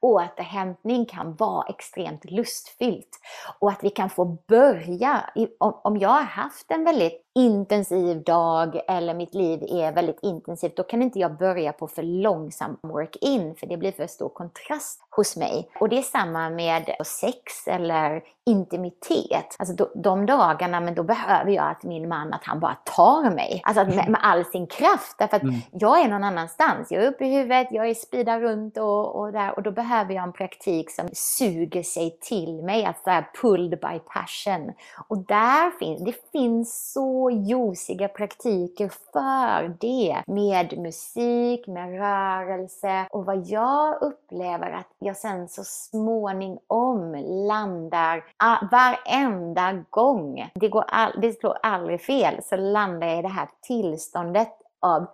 återhämtning kan vara extremt lustfyllt. Och att vi kan få börja, om jag har haft en väldigt intensiv dag eller mitt liv är väldigt intensivt, då kan inte jag börja på för långsam work-in för det blir för stor kontrast hos mig. Och det är samma med sex eller intimitet. Alltså de, dagarna, men då behöver jag att min man, att han bara tar mig. Alltså med, med all sin kraft. Därför att mm. jag är någon annanstans. Jag är uppe i huvudet, jag är speedar runt och, och där. Och då behöver jag en praktik som suger sig till mig. Alltså här pulled by passion. Och där finns, det finns så juiciga praktiker för det. Med musik, med rörelse. Och vad jag upplever att jag sen så småningom landar ah, varenda gång. Det, går all, det slår aldrig fel. Så landar jag i det här tillståndet av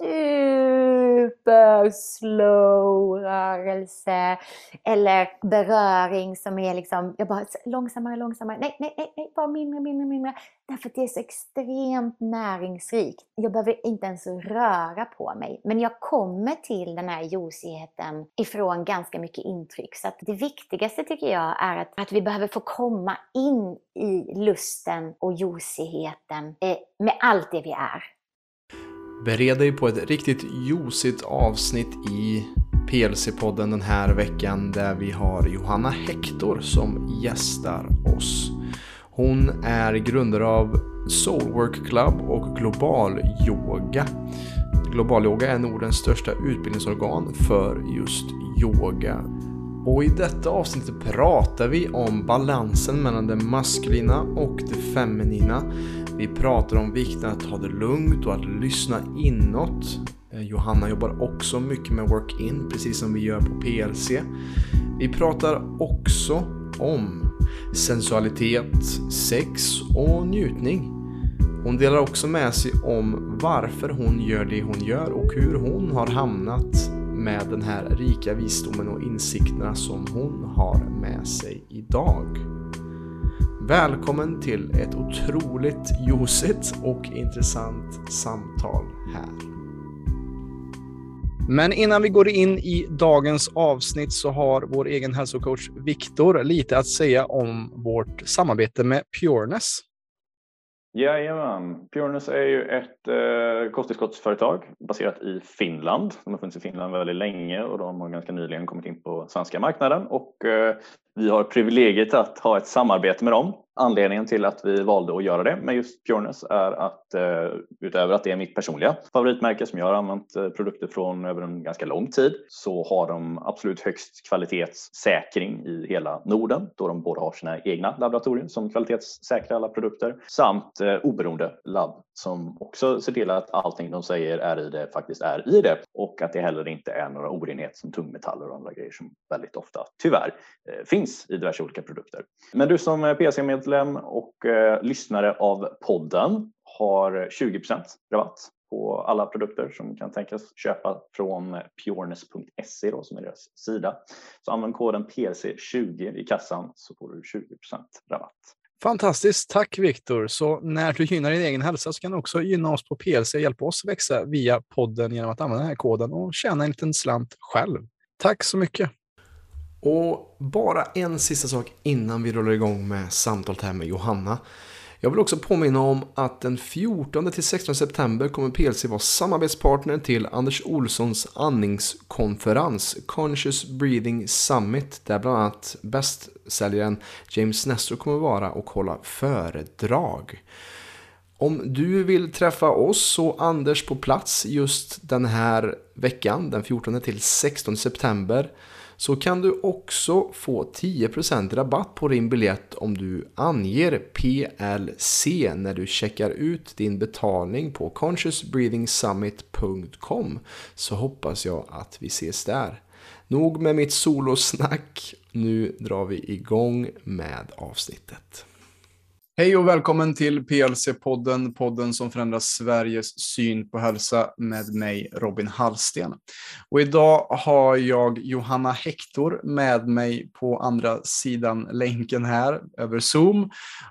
super slow rörelse eller beröring som är liksom, jag bara långsammare, långsammare, nej, nej, nej, nej, bara mindre, mindre, mindre. Därför att det är så extremt näringsrikt. Jag behöver inte ens röra på mig. Men jag kommer till den här juicigheten ifrån ganska mycket intryck. Så att det viktigaste tycker jag är att, att vi behöver få komma in i lusten och juicigheten eh, med allt det vi är. Bered dig på ett riktigt juicigt avsnitt i PLC-podden den här veckan där vi har Johanna Hector som gästar oss. Hon är grundare av Soulwork Club och Global Yoga. Global Yoga är Nordens största utbildningsorgan för just yoga. Och i detta avsnitt pratar vi om balansen mellan det maskulina och det feminina. Vi pratar om vikten att ta det lugnt och att lyssna inåt. Eh, Johanna jobbar också mycket med work-in, precis som vi gör på PLC. Vi pratar också om sensualitet, sex och njutning. Hon delar också med sig om varför hon gör det hon gör och hur hon har hamnat med den här rika visdomen och insikterna som hon har med sig idag. Välkommen till ett otroligt juicigt och intressant samtal här. Men innan vi går in i dagens avsnitt så har vår egen hälsocoach Viktor lite att säga om vårt samarbete med Pureness. Jajamän. Pureness är ju ett eh, kosttillskottsföretag baserat i Finland. De har funnits i Finland väldigt länge och de har ganska nyligen kommit in på svenska marknaden och eh, vi har privilegiet att ha ett samarbete med dem. Anledningen till att vi valde att göra det med just Pureness är att Eh, utöver att det är mitt personliga favoritmärke som jag har använt eh, produkter från över en ganska lång tid så har de absolut högst kvalitetssäkring i hela Norden då de både har sina egna laboratorier som kvalitetssäkrar alla produkter samt eh, oberoende labb som också ser till att allting de säger är i det faktiskt är i det och att det heller inte är några orenheter som tungmetaller och andra grejer som väldigt ofta tyvärr eh, finns i diverse olika produkter. Men du som PC-medlem medlem och eh, lyssnare av podden har 20% rabatt på alla produkter som kan tänkas köpa från pureness.se som är deras sida. Så använd koden PC20 i kassan så får du 20% rabatt. Fantastiskt, tack Viktor. Så när du gynnar din egen hälsa så kan du också gynna oss på PLC och hjälpa oss växa via podden genom att använda den här koden och tjäna en liten slant själv. Tack så mycket. Och bara en sista sak innan vi rullar igång med samtalet här med Johanna. Jag vill också påminna om att den 14 16 september kommer PLC vara samarbetspartner till Anders Olssons andningskonferens Conscious Breathing Summit där bland annat bästsäljaren James Nestor kommer vara och hålla föredrag. Om du vill träffa oss och Anders på plats just den här veckan, den 14 16 september, så kan du också få 10% rabatt på din biljett om du anger PLC när du checkar ut din betalning på consciousbreathingsummit.com så hoppas jag att vi ses där. Nog med mitt solosnack, nu drar vi igång med avsnittet. Hej och välkommen till PLC-podden, podden som förändrar Sveriges syn på hälsa med mig Robin Hallsten. Och idag har jag Johanna Hector med mig på andra sidan länken här över Zoom.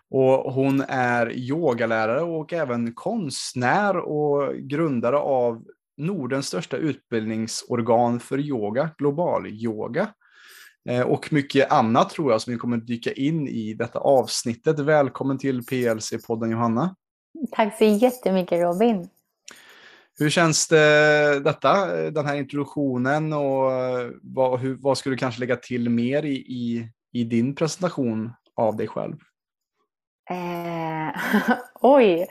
Och hon är yogalärare och även konstnär och grundare av Nordens största utbildningsorgan för yoga, global yoga. Eh, och mycket annat tror jag som vi kommer dyka in i detta avsnittet. Välkommen till PLC-podden Johanna. Tack så jättemycket Robin. Hur känns det, detta, den här introduktionen och vad, hur, vad skulle du kanske lägga till mer i, i, i din presentation av dig själv? Eh, oj,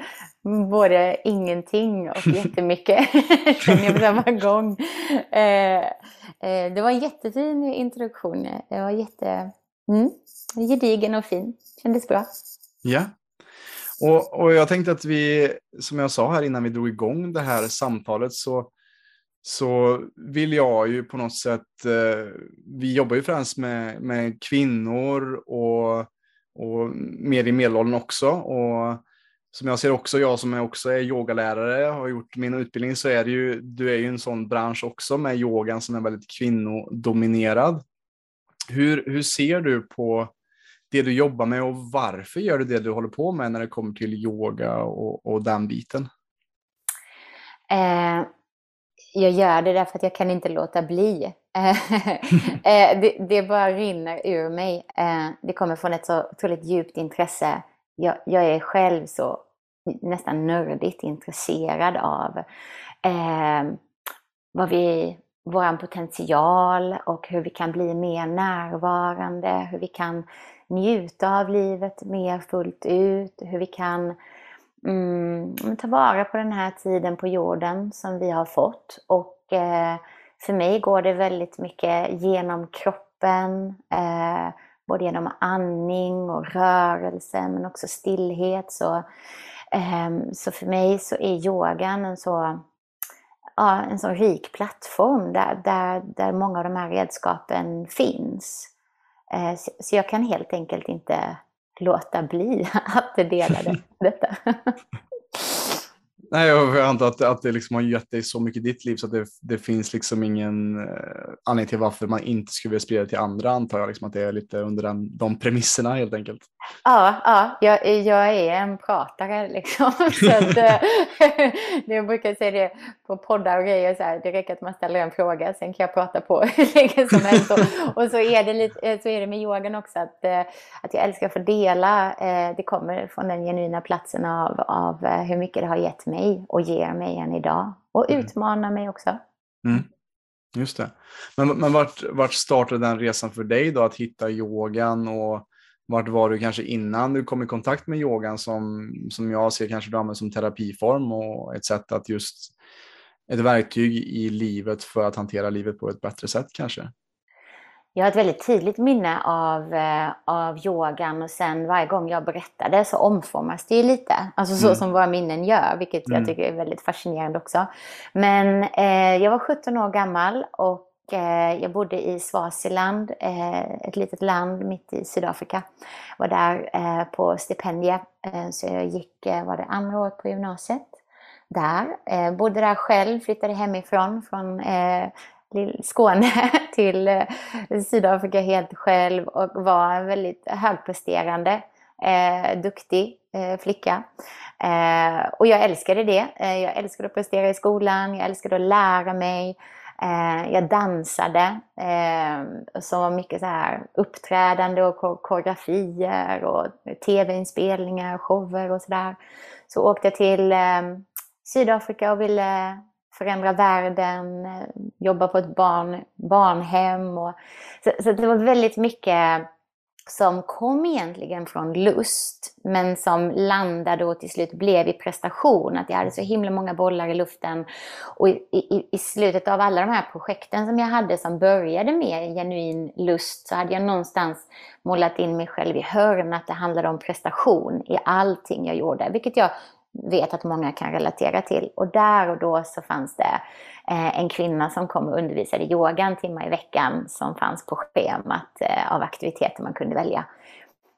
både ingenting och jättemycket känner jag på samma gång. Eh, eh, det var en jättefin introduktion. Det var jätte, mm, gedigen och fin. Kändes bra. Ja. Och, och jag tänkte att vi, som jag sa här innan vi drog igång det här samtalet, så, så vill jag ju på något sätt, eh, vi jobbar ju främst med, med kvinnor och, och mer i medelåldern också. Och som jag ser också, jag som är också är yogalärare, har gjort min utbildning, så är det ju, du är ju en sån bransch också med yogan som är väldigt kvinnodominerad. Hur, hur ser du på det du jobbar med och varför gör du det du håller på med när det kommer till yoga och, och den biten? Eh, jag gör det därför att jag kan inte låta bli. eh, det, det, bara rinner ur mig. Eh, det kommer från ett så otroligt djupt intresse. Jag, jag är själv så nästan nördigt intresserad av eh, vad vi, vår potential och hur vi kan bli mer närvarande, hur vi kan njuta av livet mer fullt ut, hur vi kan mm, ta vara på den här tiden på jorden som vi har fått. Och eh, för mig går det väldigt mycket genom kroppen, eh, både genom andning och rörelse men också stillhet. Så, eh, så för mig så är yogan en så ja, en sån rik plattform där, där, där många av de här redskapen finns. Eh, så jag kan helt enkelt inte låta bli att dela det, detta. Nej, jag antar att, att det liksom har gett dig så mycket i ditt liv så att det, det finns liksom ingen eh, anledning till varför man inte skulle vilja sprida det till andra antar jag. Liksom att det är lite under den, de premisserna helt enkelt. Ja, ja jag, jag är en pratare liksom. så att, eh, jag brukar säga det på poddar och grejer, så här, det räcker att man ställer en fråga, sen kan jag prata på hur länge som helst. Och, och, så, är det lite, eh, så är det med yogan också, att, eh, att jag älskar att få dela. Det kommer från den genuina platsen av, av hur mycket det har gett mig och ger mig än idag. Och mm. utmanar mig också. Mm. Just det. Men, men vart, vart startade den resan för dig då, att hitta yogan och vart var du kanske innan du kom i kontakt med yogan som, som jag ser kanske du använder som terapiform och ett sätt att just ett verktyg i livet för att hantera livet på ett bättre sätt kanske? Jag har ett väldigt tydligt minne av, eh, av yogan och sen varje gång jag berättade så omformas det ju lite. Alltså så mm. som våra minnen gör, vilket mm. jag tycker är väldigt fascinerande också. Men eh, jag var 17 år gammal och Eh, jag bodde i Swaziland, eh, ett litet land mitt i Sydafrika. Var där eh, på stipendium, så jag gick, var det andra året på gymnasiet. Där, bodde där själv, flyttade hemifrån från Skåne till eh, Sydafrika helt själv och var en väldigt högpresterande, eh, duktig eh, flicka. och jag älskade det. jag älskade att prestera i skolan, jag älskade att lära mig. Eh, jag dansade, eh, som var mycket så här uppträdande och koreografier och tv-inspelningar, shower och sådär. Så åkte jag till eh, Sydafrika och ville förändra världen, eh, jobba på ett barn, barnhem. Och, så, så det var väldigt mycket som kom egentligen från lust, men som landade och till slut blev i prestation. Att jag hade så himla många bollar i luften. Och i, i, i slutet av alla de här projekten som jag hade som började med genuin lust så hade jag någonstans målat in mig själv i hörn att det handlade om prestation i allting jag gjorde. Vilket jag vet att många kan relatera till. Och där och då så fanns det eh, en kvinna som kom och undervisade yoga en timme i veckan som fanns på schemat eh, av aktiviteter man kunde välja.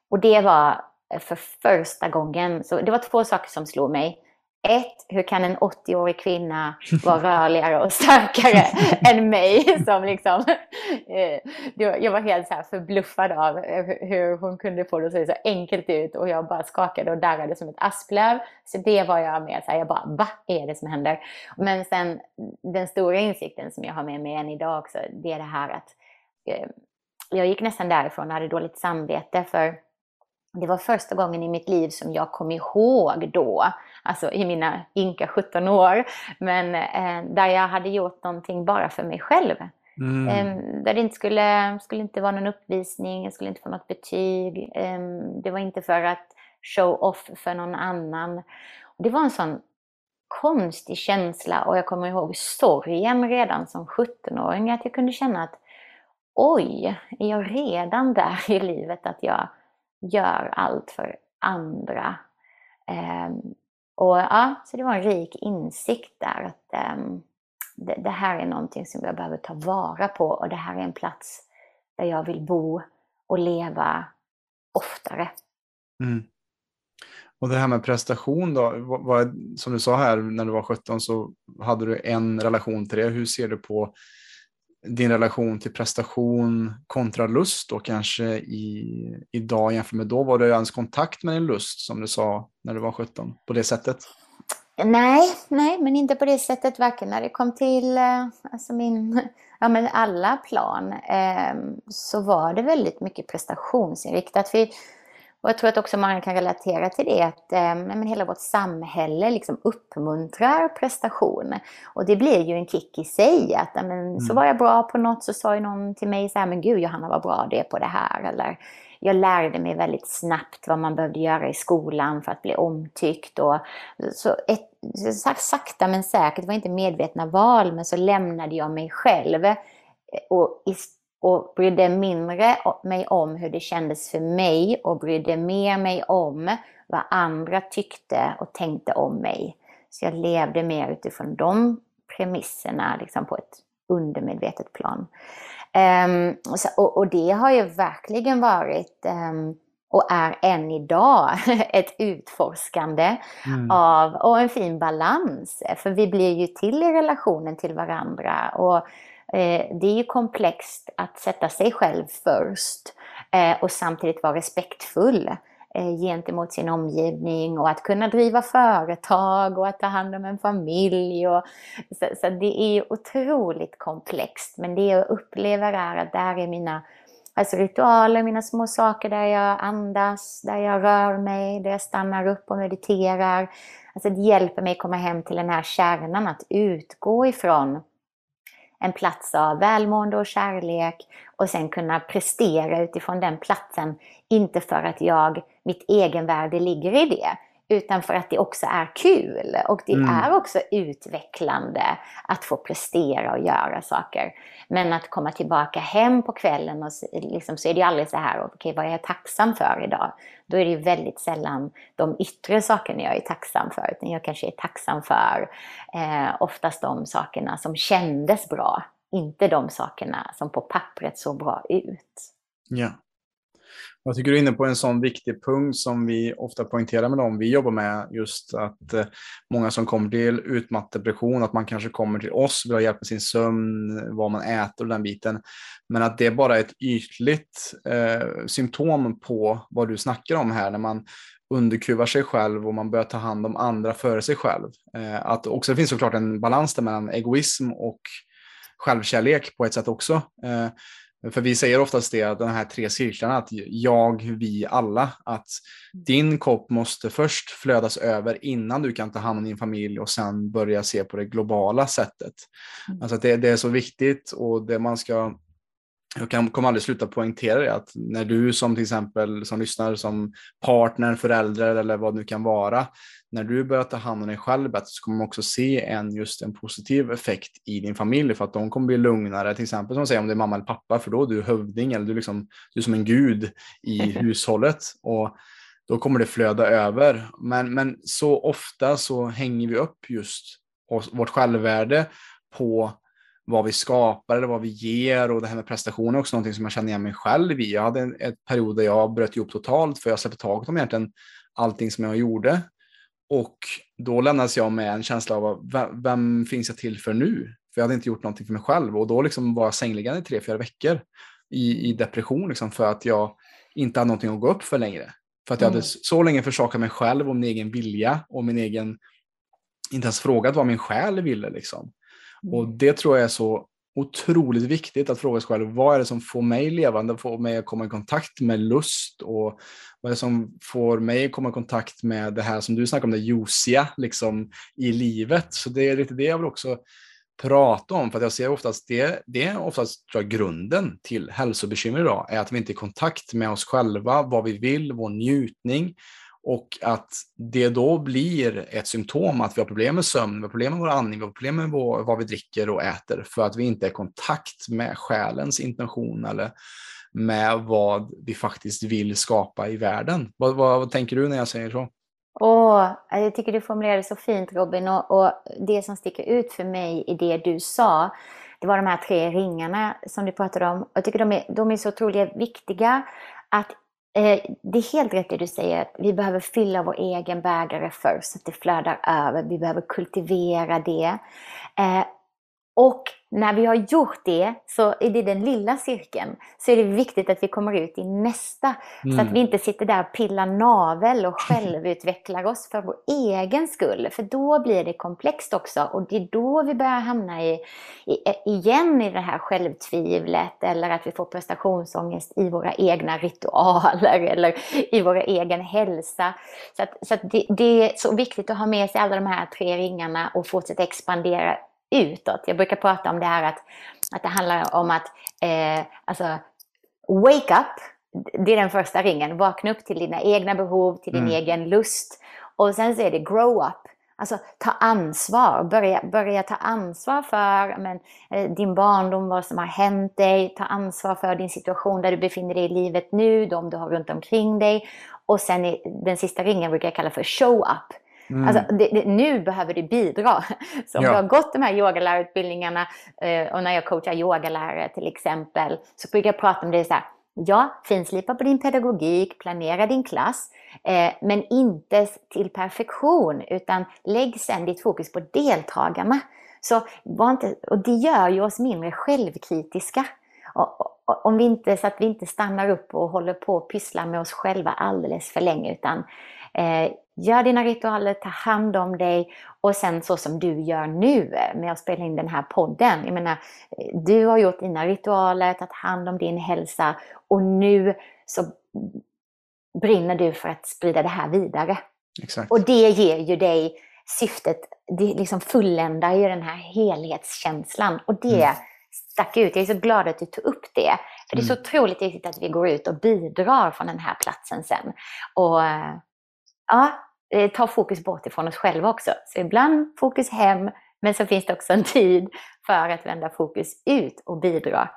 Och det var eh, för första gången, så det var två saker som slog mig ett, hur kan en 80-årig kvinna vara rörligare och starkare än mig? Som liksom, eh, jag var helt så förbluffad av hur hon kunde få det att se så enkelt ut och jag bara skakade och darrade som ett asplöv. Så det var jag med så här, jag bara, vad är det som händer? Men sen den stora insikten som jag har med mig än idag också, det är det här att eh, jag gick nästan därifrån och hade dåligt samvete för det var första gången i mitt liv som jag kom ihåg då, alltså i mina ynka 17 år, men eh, där jag hade gjort någonting bara för mig själv. Mm. Eh, där det inte skulle, skulle inte vara någon uppvisning, jag skulle inte få något betyg. Eh, det var inte för att show off för någon annan. Och det var en sån konstig känsla och jag kommer ihåg sorgen redan som 17-åring, att jag kunde känna att oj, är jag redan där i livet att jag gör allt för andra. Ehm, och ja, så det var en rik insikt där att ehm, det, det, här är någonting som jag behöver ta vara på och det här är en plats där jag vill bo och leva oftare. Mm. Och det här med prestation då, vad, vad, som du sa här när du var 17 så hade du en relation till det. Hur ser du på din relation till prestation kontra lust då kanske i, idag jämfört med då? Var du ens kontakt med din lust som du sa när du var 17 på det sättet? Nej, nej, men inte på det sättet. Varken när det kom till eh, alltså min, ja, men alla plan eh, så var det väldigt mycket prestationsinriktat. För och jag tror att också många kan relatera till det, att eh, men hela vårt samhälle liksom uppmuntrar prestation. Och det blir ju en kick i sig. Att, men, mm. Så var jag bra på något så sa ju någon till mig så här, men gud Johanna vad bra det är på det här. Eller jag lärde mig väldigt snabbt vad man behövde göra i skolan för att bli omtyckt. Och, så ett, sakta men säkert, det var inte medvetna val, men så lämnade jag mig själv. Och och brydde mindre mig om hur det kändes för mig och brydde mer mig om vad andra tyckte och tänkte om mig. Så jag levde mer utifrån de premisserna liksom på ett undermedvetet plan. Um, och, och, det har ju verkligen varit um, och är än idag ett utforskande mm. av, och en fin balans. För vi blir ju till i relationen till varandra. Och Eh, det är ju komplext att sätta sig själv först eh, och samtidigt vara respektfull eh, gentemot sin omgivning och att kunna driva företag och att ta hand om en familj. Och, så, så det är ju otroligt komplext. Men det jag upplever är att där är mina alltså ritualer, mina små saker där jag andas, där jag rör mig, där jag stannar upp och mediterar. Alltså det hjälper mig komma hem till den här kärnan, att utgå ifrån en plats av välmående och kärlek och sen kunna prestera utifrån den platsen. Inte för att jag, mitt egenvärde ligger i det, utan för att det också är kul och det mm. är också utvecklande att få prestera och göra saker. Men att komma tillbaka hem på kvällen och liksom, så är det aldrig så här, okej okay, vad är jag tacksam för idag? Då är det ju väldigt sällan de yttre sakerna jag är tacksam för, utan jag kanske är tacksam för eh, oftast de sakerna som kändes bra, inte de sakerna som på pappret såg bra ut. Ja. Jag tycker du är inne på en sån viktig punkt som vi ofta poängterar med dem vi jobbar med, just att eh, många som kommer till utmattdepression, att man kanske kommer till oss, vill ha hjälp med sin sömn, vad man äter och den biten. Men att det är bara ett ytligt eh, symptom på vad du snackar om här, när man underkuvar sig själv och man börjar ta hand om andra före sig själv. Eh, att också det finns såklart en balans där mellan egoism och självkärlek på ett sätt också. Eh, för vi säger oftast det, de här tre cirklarna, att jag, vi, alla, att din kopp måste först flödas över innan du kan ta hand om din familj och sen börja se på det globala sättet. Mm. Alltså det, det, är så viktigt och det man ska jag kan, kommer aldrig sluta poängtera det, att när du som till exempel som lyssnar som partner, förälder eller vad det nu kan vara, när du börjar ta hand om dig själv bättre så kommer man också se en, just en positiv effekt i din familj för att de kommer bli lugnare, till exempel som säger om det är mamma eller pappa, för då är du hövding eller du, liksom, du är som en gud i hushållet och då kommer det flöda över. Men, men så ofta så hänger vi upp just vårt självvärde på vad vi skapar eller vad vi ger och det här med prestation är också någonting som jag känner igen mig själv i. Jag hade en, en period där jag bröt ihop totalt för jag släppte taget om egentligen allting som jag gjorde. och då lämnades jag med en känsla av vem, vem finns jag till för nu? För jag hade inte gjort någonting för mig själv och då liksom var jag sängliggande i tre, fyra veckor i, i depression liksom för att jag inte hade någonting att gå upp för längre. För att jag mm. hade så länge försakat mig själv och min egen vilja och min egen, inte ens frågat vad min själ ville liksom. Mm. Och det tror jag är så otroligt viktigt att fråga sig själv, vad är det som får mig levande, får mig att komma i kontakt med lust och vad är det som får mig att komma i kontakt med det här som du snackar om, det juiciga liksom, i livet. Så det är lite det jag vill också prata om, för att jag ser oftast det, det är oftast tror jag, grunden till hälsobekymmer idag, är att vi inte är i kontakt med oss själva, vad vi vill, vår njutning och att det då blir ett symptom att vi har problem med sömn, vi har problem med vår andning, vi har problem med vad vi dricker och äter för att vi inte är i kontakt med själens intention eller med vad vi faktiskt vill skapa i världen. Vad, vad, vad tänker du när jag säger så? Åh, jag tycker du formulerade det så fint Robin och, och, det som sticker ut för mig i det du sa, det var de här tre ringarna som du pratade om. Jag tycker de är, de är så otroligt viktiga att Eh, det är helt rätt det du säger, att vi behöver fylla vår egen bägare först så att det flödar över. Vi behöver kultivera det. Eh, och när vi har gjort det, så är det den lilla cirkeln, så är det viktigt att vi kommer ut i nästa. Mm. Så att mm. vi inte sitter där och pillar navel och självutvecklar oss för vår egen skull. För då blir det komplext också och det är då vi börjar hamna i, i, igen i det här självtvivlet eller att vi får prestationsångest i våra egna ritualer eller i vår egen hälsa. Så, att, så att det, det är så viktigt att ha med sig alla de här tre ringarna och fortsätta expandera utåt. Jag brukar prata om det här att, att det handlar om att eh, alltså, wake up, det är den första ringen. Vakna upp till dina egna behov, till din mm. egen lust. Och sen så är det grow up. Alltså ta ansvar, börja, börja ta ansvar för men, eh, din barndom, vad som har hänt dig. Ta ansvar för din situation där du befinner dig i livet nu, de du har runt omkring dig. Och sen den sista ringen brukar jag kalla för show up. Mm. Alltså, det, det, nu behöver du bidra. Så om ja. du har gått de här yogalärarutbildningarna eh, och när jag coachar yogalärare till exempel så brukar jag prata om det så här. Ja, finslipa på din pedagogik, planera din klass, eh, men inte till perfektion utan lägg sen ditt fokus på deltagarna. Så, var inte, och det gör ju oss mindre självkritiska. Och, och, om vi inte, så att vi inte stannar upp och håller på och pysslar med oss själva alldeles för länge utan Eh, gör dina ritualer, ta hand om dig och sen så som du gör nu med att spela in den här podden. Jag menar, du har gjort dina ritualer, tagit hand om din hälsa och nu så brinner du för att sprida det här vidare. Exakt. Och det ger ju dig syftet, det liksom fulländar ju den här helhetskänslan och det mm. stack ut. Jag är så glad att du tog upp det. För det är så mm. otroligt viktigt att vi går ut och bidrar från den här platsen sen. Och ja, eh, ta fokus bort ifrån oss själva också. Så ibland fokus hem, men så finns det också en tid för att vända fokus ut och bidra.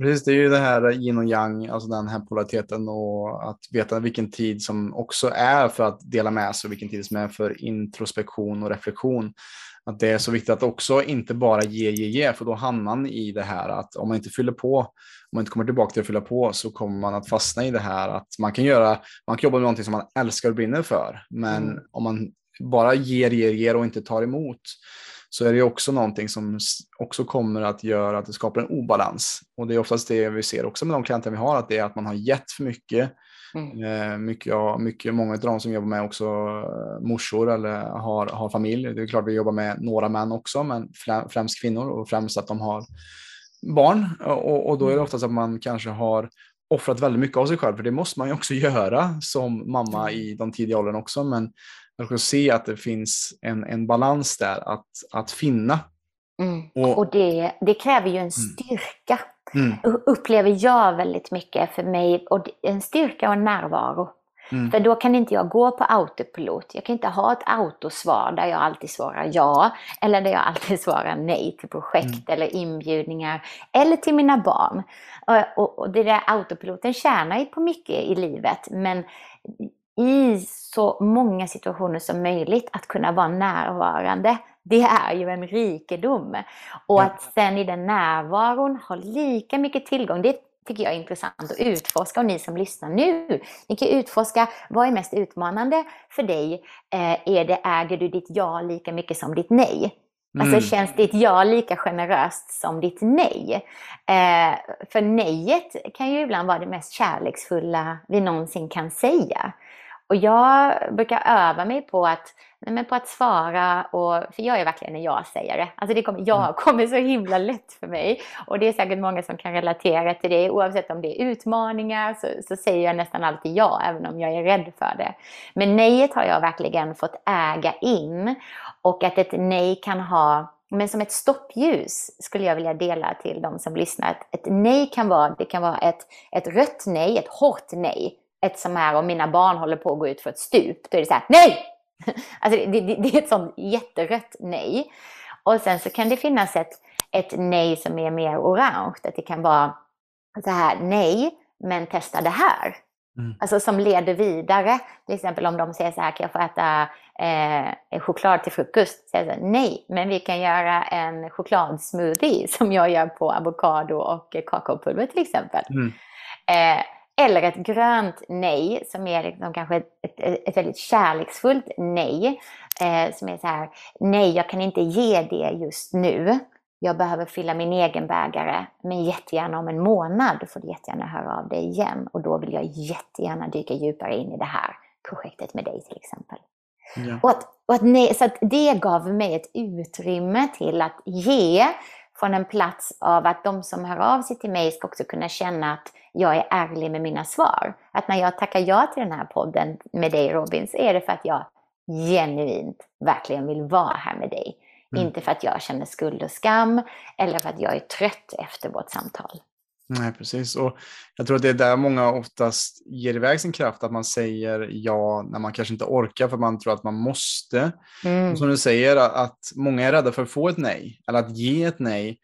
Precis, det är ju det här yin och yang, alltså den här polariteten och att veta vilken tid som också är för att dela med sig och vilken tid som är för introspektion och reflektion. Att det är så viktigt att också inte bara ge, ge, ge, för då hamnar man i det här att om man inte fyller på, om man inte kommer tillbaka till att fylla på så kommer man att fastna i det här att man kan göra, man kan jobba med någonting som man älskar och brinner för, men mm. om man bara ger, ger, ger och inte tar emot så är det också någonting som också kommer att göra att det skapar en obalans. Och det är oftast det vi ser också med de klienter vi har, att det är att man har gett för mycket. Mm. Eh, mycket, mycket, många av de som jobbar med också eh, morsor eller har, har familj. Det är klart vi jobbar med några män också, men främst kvinnor och främst att de har barn. Och, och då är det mm. oftast att man kanske har offrat väldigt mycket av sig själv, för det måste man ju också göra som mamma mm. i de tidiga åren också. Men att se att det finns en, en balans där att, att finna. Mm. Och, och det, det, kräver ju en mm. styrka, mm. upplever jag väldigt mycket för mig. Och en styrka och en närvaro. Mm. För då kan inte jag gå på autopilot. Jag kan inte ha ett autosvar där jag alltid svarar ja, eller där jag alltid svarar nej till projekt mm. eller inbjudningar, eller till mina barn. Och, och, och det där autopiloten tjänar ju på mycket i livet, men i så många situationer som möjligt att kunna vara närvarande. Det är ju en rikedom. Och att sen i den närvaron ha lika mycket tillgång, det är ett tycker jag är intressant att utforska och ni som lyssnar nu, ni kan utforska vad är mest utmanande för dig? Eh, är det, äger du ditt ja lika mycket som ditt nej? Alltså Mm. känns ditt ja lika generöst som ditt nej? Eh, för nejet kan ju ibland vara det mest kärleksfulla vi någonsin kan säga. Och jag brukar öva mig på att, nej men på att svara, och, för jag är verkligen en ja-sägare. Alltså det kommer, ja Mm. kommer så himla lätt för mig. Och det är säkert många som kan relatera till det. Oavsett om det är utmaningar så, så säger jag nästan alltid ja, även om jag är rädd för det. Men nejet har jag verkligen fått äga in. Och att ett nej kan ha, men som ett stoppljus skulle jag vilja dela till de som lyssnar. Ett nej kan vara, det kan vara ett, ett rött nej, ett hårt nej. Ett som är om mina barn håller på att gå ut för ett stup, då är det så här, nej! Alltså det, det, det är ett sånt jätterött nej. Och sen så kan det finnas ett, ett nej som är mer orange, att det kan vara så här, nej, men testa det här. Mm. Alltså som leder vidare. Till exempel om de säger så här, kan jag få äta eh, choklad till frukost? Så jag säger, nej, men vi kan göra en chokladsmoothie som jag gör på avokado och kakaopulver till exempel. Mm. Eh, eller ett grönt nej som är liksom kanske ett, ett, ett väldigt kärleksfullt nej. Eh, som är så här, nej jag kan inte ge det just nu. Jag behöver fylla min egen bägare, men jättegärna om en månad får du jättegärna höra av dig igen. Och då vill jag jättegärna dyka djupare in i det här projektet med dig till exempel. Ja. Och att, och att nej, så att det gav mig ett utrymme till att ge från en plats av att de som hör av sig till mig ska också kunna känna att jag är ärlig med mina svar. Att när jag tackar ja till den här podden med dig Robin så är det för att jag genuint verkligen vill vara här med dig. Mm. Inte för att jag känner skuld och skam eller för att jag är trött efter vårt samtal. Nej, precis. Och jag tror att det är där många oftast ger iväg sin kraft, att man säger ja när man kanske inte orkar för man tror att man måste. Mm. Och som du säger, att- många är rädda för att få ett nej, eller att ge ett nej.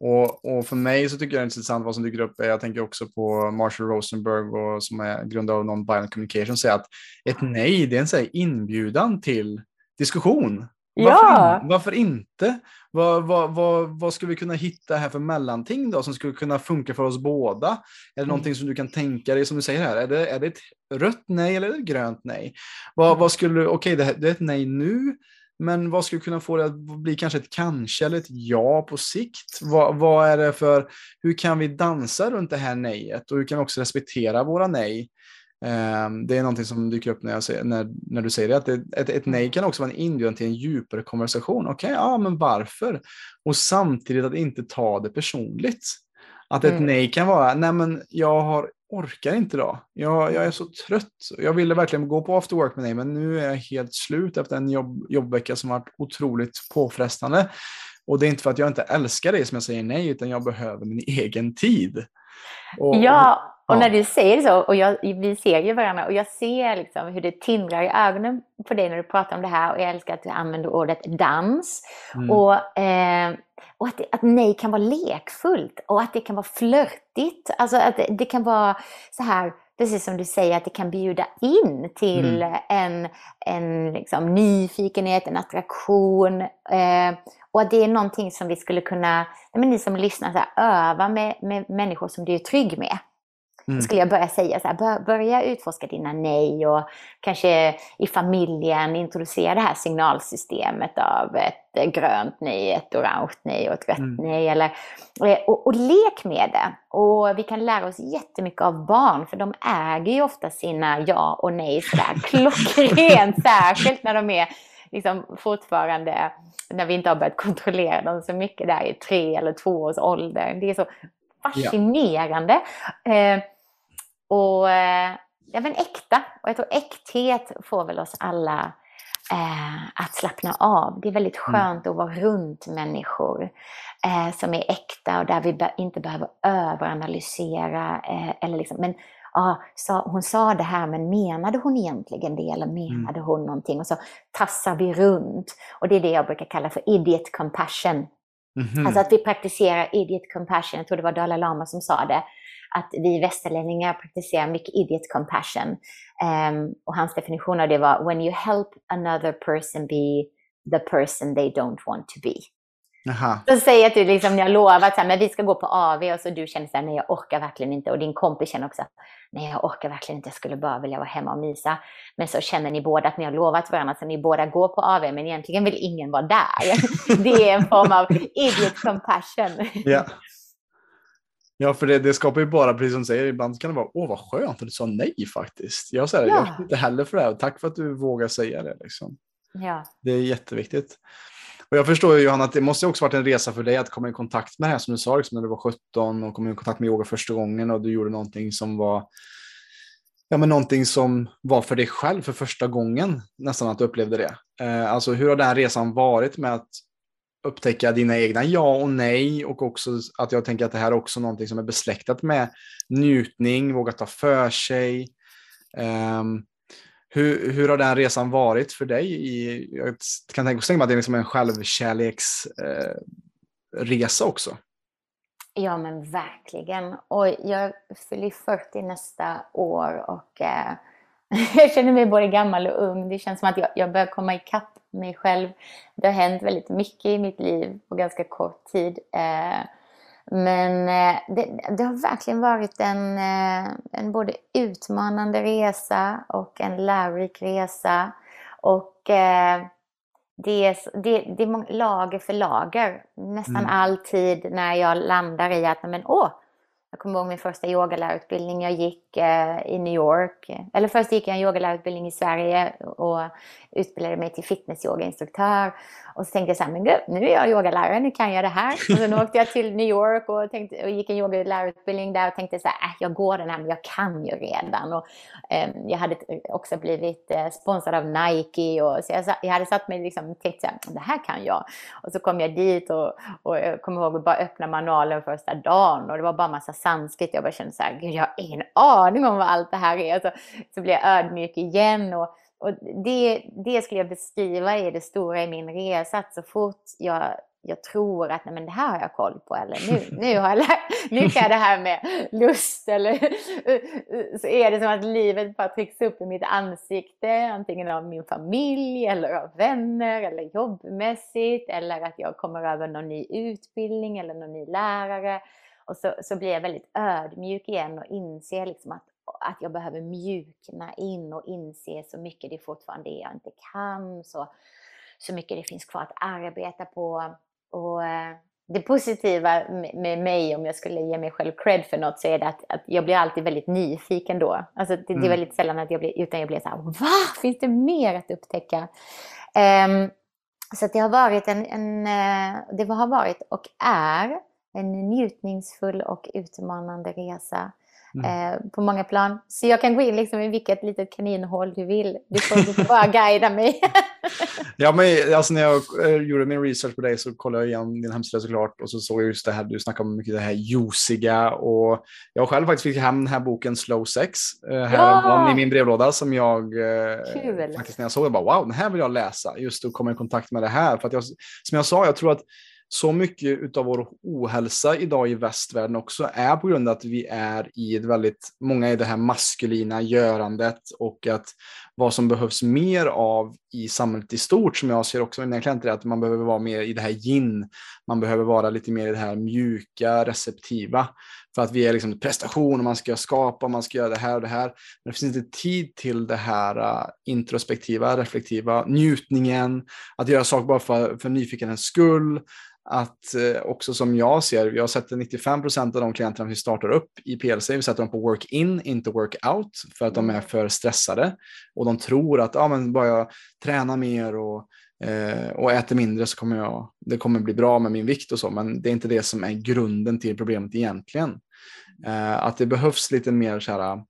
Och, och för mig så tycker jag det är intressant vad som dyker upp. Jag tänker också på Marshall Rosenberg och, som är grundare av Non-Violent Communication, säger att ett nej det är en så inbjudan till diskussion. Varför, in, varför inte? Vad, vad, vad, vad skulle vi kunna hitta här för mellanting då som skulle kunna funka för oss båda? Är det Mm. någonting som du kan tänka dig, som du säger här, är det, är det ett rött nej eller det ett grönt nej? Vad, vad skulle, okej det, här- det är ett nej nu, men vad skulle kunna få det att bli kanske ett kanske eller ett ja på sikt? Vad, vad är det för, hur kan vi dansa runt det här nejet och hur kan vi också respektera våra nej? Ehm, Det är någonting som dyker upp när, jag säger, när, när du säger det, att det, ett, ett nej kan också vara en inbjudan till en djupare konversation. Okej, ja men varför? Och samtidigt att inte ta det personligt. Att ett Mm. nej kan vara, nej men jag har, orkar inte idag. Jag, jag är så trött. Jag ville verkligen gå på after work med dig, men nu är jag helt slut efter en jobb, jobbvecka som varit otroligt påfrestande. Och det är inte för att jag inte älskar dig som jag säger nej, utan jag behöver min egen tid. Och, Ja, och när du säger så, och jag, vi ser ju varandra, och jag ser liksom hur det tindrar i ögonen på dig när du pratar om det här, och jag älskar att du använder ordet dans. Mm. Och, eh, och att, att nej kan vara lekfullt, och att det kan vara flörtigt. Alltså att det, det kan vara så här, precis som du säger, att det kan bjuda in till en, en liksom, nyfikenhet, en attraktion. Eh, och att det är någonting som vi skulle kunna, men ni som lyssnar, så här, öva med, med människor som du är trygg med. Mm. Skulle jag börja säga så här, bör, börja utforska dina nej och kanske i familjen introducera det här signalsystemet av ett eh, grönt nej, ett orange nej och ett rött Mm. nej. Eller, eh, och, och lek med det. Och vi kan lära oss jättemycket av barn för de äger ju ofta sina ja och nej sådär klockrent, särskilt när de är liksom fortfarande, när vi inte har börjat kontrollera dem så mycket där i tre eller två års ålder. Det är så fascinerande. Eh, och eh, ja, men äkta. Och jag tror äkthet får väl oss alla eh, att slappna av. Det är väldigt Mm. skönt att vara runt människor eh, som är äkta och där vi be- inte behöver överanalysera. Eh, eller liksom, men, ah, sa, hon sa det här, men menade hon egentligen det? Eller menade hon någonting? Och så tassar vi runt. Och det är det jag brukar kalla för idiot compassion. Mhm. Alltså att vi praktiserar idiot compassion. Jag tror det var Dalai Lama som sa det. Att vi västerlänningar praktiserar mycket idiot compassion. Um, och hans definition av det var when you help another person be the person they don't want to be. Aha. Så säg att du liksom, har lovat att vi ska gå på AV och så du känner så här, nej jag orkar verkligen inte. Och din kompis känner också, nej jag orkar verkligen inte, jag skulle bara vilja vara hemma och mysa. Men så känner ni båda att ni har lovat varandra så ni båda går på AV men egentligen vill ingen vara där. Det är en form av idiot compassion. Ja. Ja, för det, det skapar ju bara, precis som du säger, ibland kan det vara, åh vad skönt att du sa nej faktiskt. Jag säger, Ja. jag är inte heller för det här, tack för att du vågar säga det. Liksom. Ja. Det är jätteviktigt. Och jag förstår ju Johanna att det måste också varit en resa för dig att komma i kontakt med det här som du sa liksom, när du var 17 och kom i kontakt med yoga första gången och du gjorde någonting som var Ja, men någonting som var för dig själv för första gången nästan att du upplevde det. Eh, alltså hur har den här resan varit med att upptäcka dina egna ja och nej och också att jag tänker att det här är också någonting som är besläktat med njutning, våga ta för sig. Ehm, hur, hur har den resan varit för dig? I, jag kan tänka mig att det är liksom en självkärleksresa eh, också. Ja, men verkligen. Och jag fyller 40 nästa år och eh, jag känner mig både gammal och ung. Det känns som att jag, jag börjar komma ikapp mig själv. Det har hänt väldigt mycket i mitt liv på ganska kort tid. Eh, men eh, det, det har verkligen varit en, eh, en både utmanande resa och en lärorik resa. Och eh, det är, det, det är lager för lager. Nästan Mm. alltid när jag landar i att, men åh, kommer ihåg min första yogalärarutbildning jag gick eh, i New York. Eller först gick jag en yogalärarutbildning i Sverige och utbildade mig till fitnessyogainstruktör. Och så tänkte jag så här, men gud, nu är jag yogalärare, nu kan jag det här. Och sen åkte jag till New York och, tänkte, och gick en yogalärarutbildning där och tänkte så här, äh, jag går den här, men jag kan ju redan. Och, eh, jag hade också blivit eh, sponsrad av Nike och så jag, jag hade satt mig liksom och tänkt så här, det här kan jag. Och så kom jag dit och, och jag kommer ihåg att bara öppna manualen första dagen och det var bara massa sanskrit. Jag bara kände så här, gud jag har ingen aning om vad allt det här är. Så, så blev jag ödmjuk igen. Och, och det, det skulle jag beskriva är det stora i min resa. Att så fort jag, jag tror att nej, men det här har jag koll på eller nu, nu, har jag lärt, nu kan jag det här med lust eller så är det som att livet bara trycks upp i mitt ansikte. Antingen av min familj eller av vänner eller jobbmässigt eller att jag kommer över någon ny utbildning eller någon ny lärare. Och så, så blir jag väldigt ödmjuk igen och inser liksom att, att jag behöver mjukna in och inse så mycket det fortfarande är jag inte kan, så, så mycket det finns kvar att arbeta på. Och eh, det positiva med, mig, om jag skulle ge mig själv cred för något, så är det att, att jag blir alltid väldigt nyfiken då. Alltså det, det är Mm. väldigt sällan att jag blir, utan jag blir så här, va? Finns det mer att upptäcka? Ehm, så att det har varit en, en eh, det har varit och är en njutningsfull och utmanande resa Mm. eh, på många plan. Så jag kan gå in liksom i vilket litet kaninhål du vill. Du får, bara guida mig. Ja, men alltså när jag eh, gjorde min research på dig så kollade jag igen din hemsida såklart och så såg jag just det här, du snackade om mycket det här juiciga och jag själv faktiskt fick hem den här boken Slow Sex eh, häromdagen Ja! i min brevlåda som jag eh, Kul. faktiskt när jag såg det bara wow, den här vill jag läsa just att komma i kontakt med det här för att jag, som jag sa, jag tror att så mycket av vår ohälsa idag i västvärlden också är på grund av att vi är i ett väldigt, många i det här maskulina görandet och att vad som behövs mer av i samhället i stort som jag ser också med mina klienter är att man behöver vara mer i det här yin. Man behöver vara lite mer i det här mjuka, receptiva. För att vi är liksom prestation och man ska skapa, man ska göra det här och det här. Men det finns inte tid till det här uh, introspektiva, reflektiva, njutningen, att göra saker bara för, för nyfikenhetens skull. Att eh, också som jag ser, jag sätter 95 procent av de klienterna vi startar upp i PLC, vi sätter dem på work-in, inte work-out, för att de är för stressade. Och de tror att ja, men bara jag tränar mer och, eh, och äter mindre så kommer jag, det kommer bli bra med min vikt och så, men det är inte det som är grunden till problemet egentligen. Eh, att det behövs lite mer så här,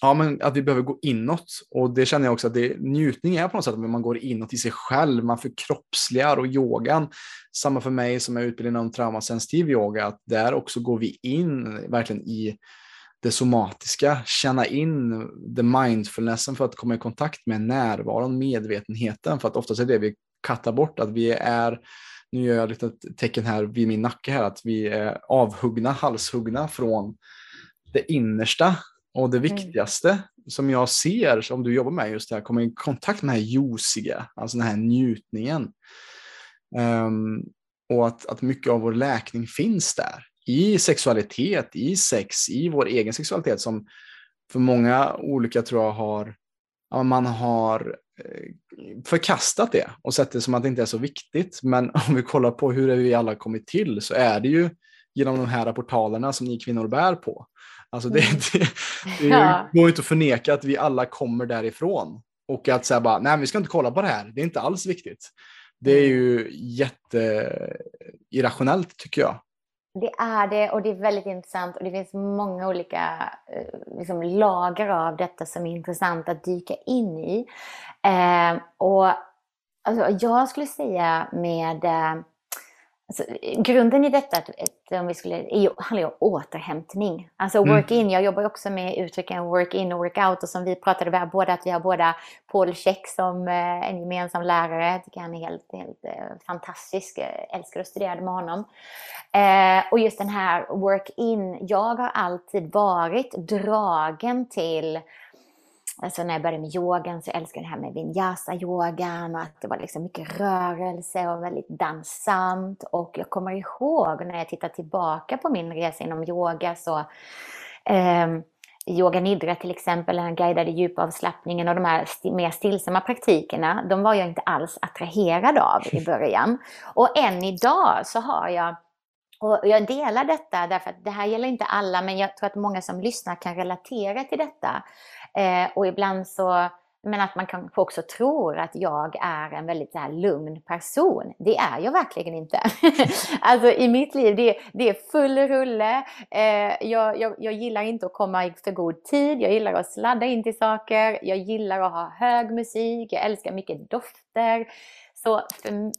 Ja, men att vi behöver gå inåt. Och det känner jag också att det, njutning är på något sätt att man går inåt i sig själv, man förkroppsligar och yogan. Samma för mig som är utbildad inom traumasensitiv yoga, att där också går vi in verkligen i det somatiska, känna in the mindfulnessen för att komma i kontakt med närvaron, medvetenheten, för att oftast är det vi kattar bort, att vi är nu gör jag lite tecken här vid min nacke här, att vi är avhuggna, halshuggna från det innersta och det viktigaste mm. som jag ser, som du jobbar med just det här, komma i kontakt med det här juiciga, alltså den här njutningen. Um, och att, att mycket av vår läkning finns där. I sexualitet, i sex, i vår egen sexualitet som för många olika tror jag har, ja, man har eh, förkastat det och sett det som att det inte är så viktigt. Men om vi kollar på hur vi alla kommit till så är det ju genom de här portalerna som ni kvinnor bär på. Alltså det, mm. det, det ja. går inte att förneka att vi alla kommer därifrån. Och att säga bara, nej vi ska inte kolla på det här, det är inte alls viktigt. Det är mm. ju jätteirrationellt tycker jag. Det är det och det är väldigt intressant och det finns många olika eh, liksom, lager av detta som är intressant att dyka in i. Eh, och alltså, jag skulle säga med eh, Alltså, grunden i detta om vi skulle, är, handlar ju om återhämtning. Alltså mm. work-in, jag jobbar också med uttrycken work-in och work-out och som vi pratade om båda, att vi har båda Paul Check som eh, en gemensam lärare. Jag tycker han är helt, helt eh, fantastisk, jag älskar att studera med honom. Eh, och just den här work-in, jag har alltid varit dragen till Alltså när jag började med yogan så älskade jag det här med vinyasa-yogan och att det var liksom mycket rörelse och väldigt danssamt. Och jag kommer ihåg när jag tittar tillbaka på min resa inom yoga så eh, Yoga Nidra till exempel, den guidade djupavslappningen och de här mer stillsamma praktikerna, de var jag inte alls attraherad av i början. Och än idag så har jag och jag delar detta därför att det här gäller inte alla, men jag tror att många som lyssnar kan relatera till detta. Eh, och ibland så, men att man kanske också tror att jag är en väldigt så här lugn person. Det är jag verkligen inte. alltså i mitt liv, det, det är full rulle. Eh, jag, jag, jag, gillar inte att komma i för god tid. Jag gillar att sladda in till saker. Jag gillar att ha hög musik. Jag älskar mycket dofter. Så,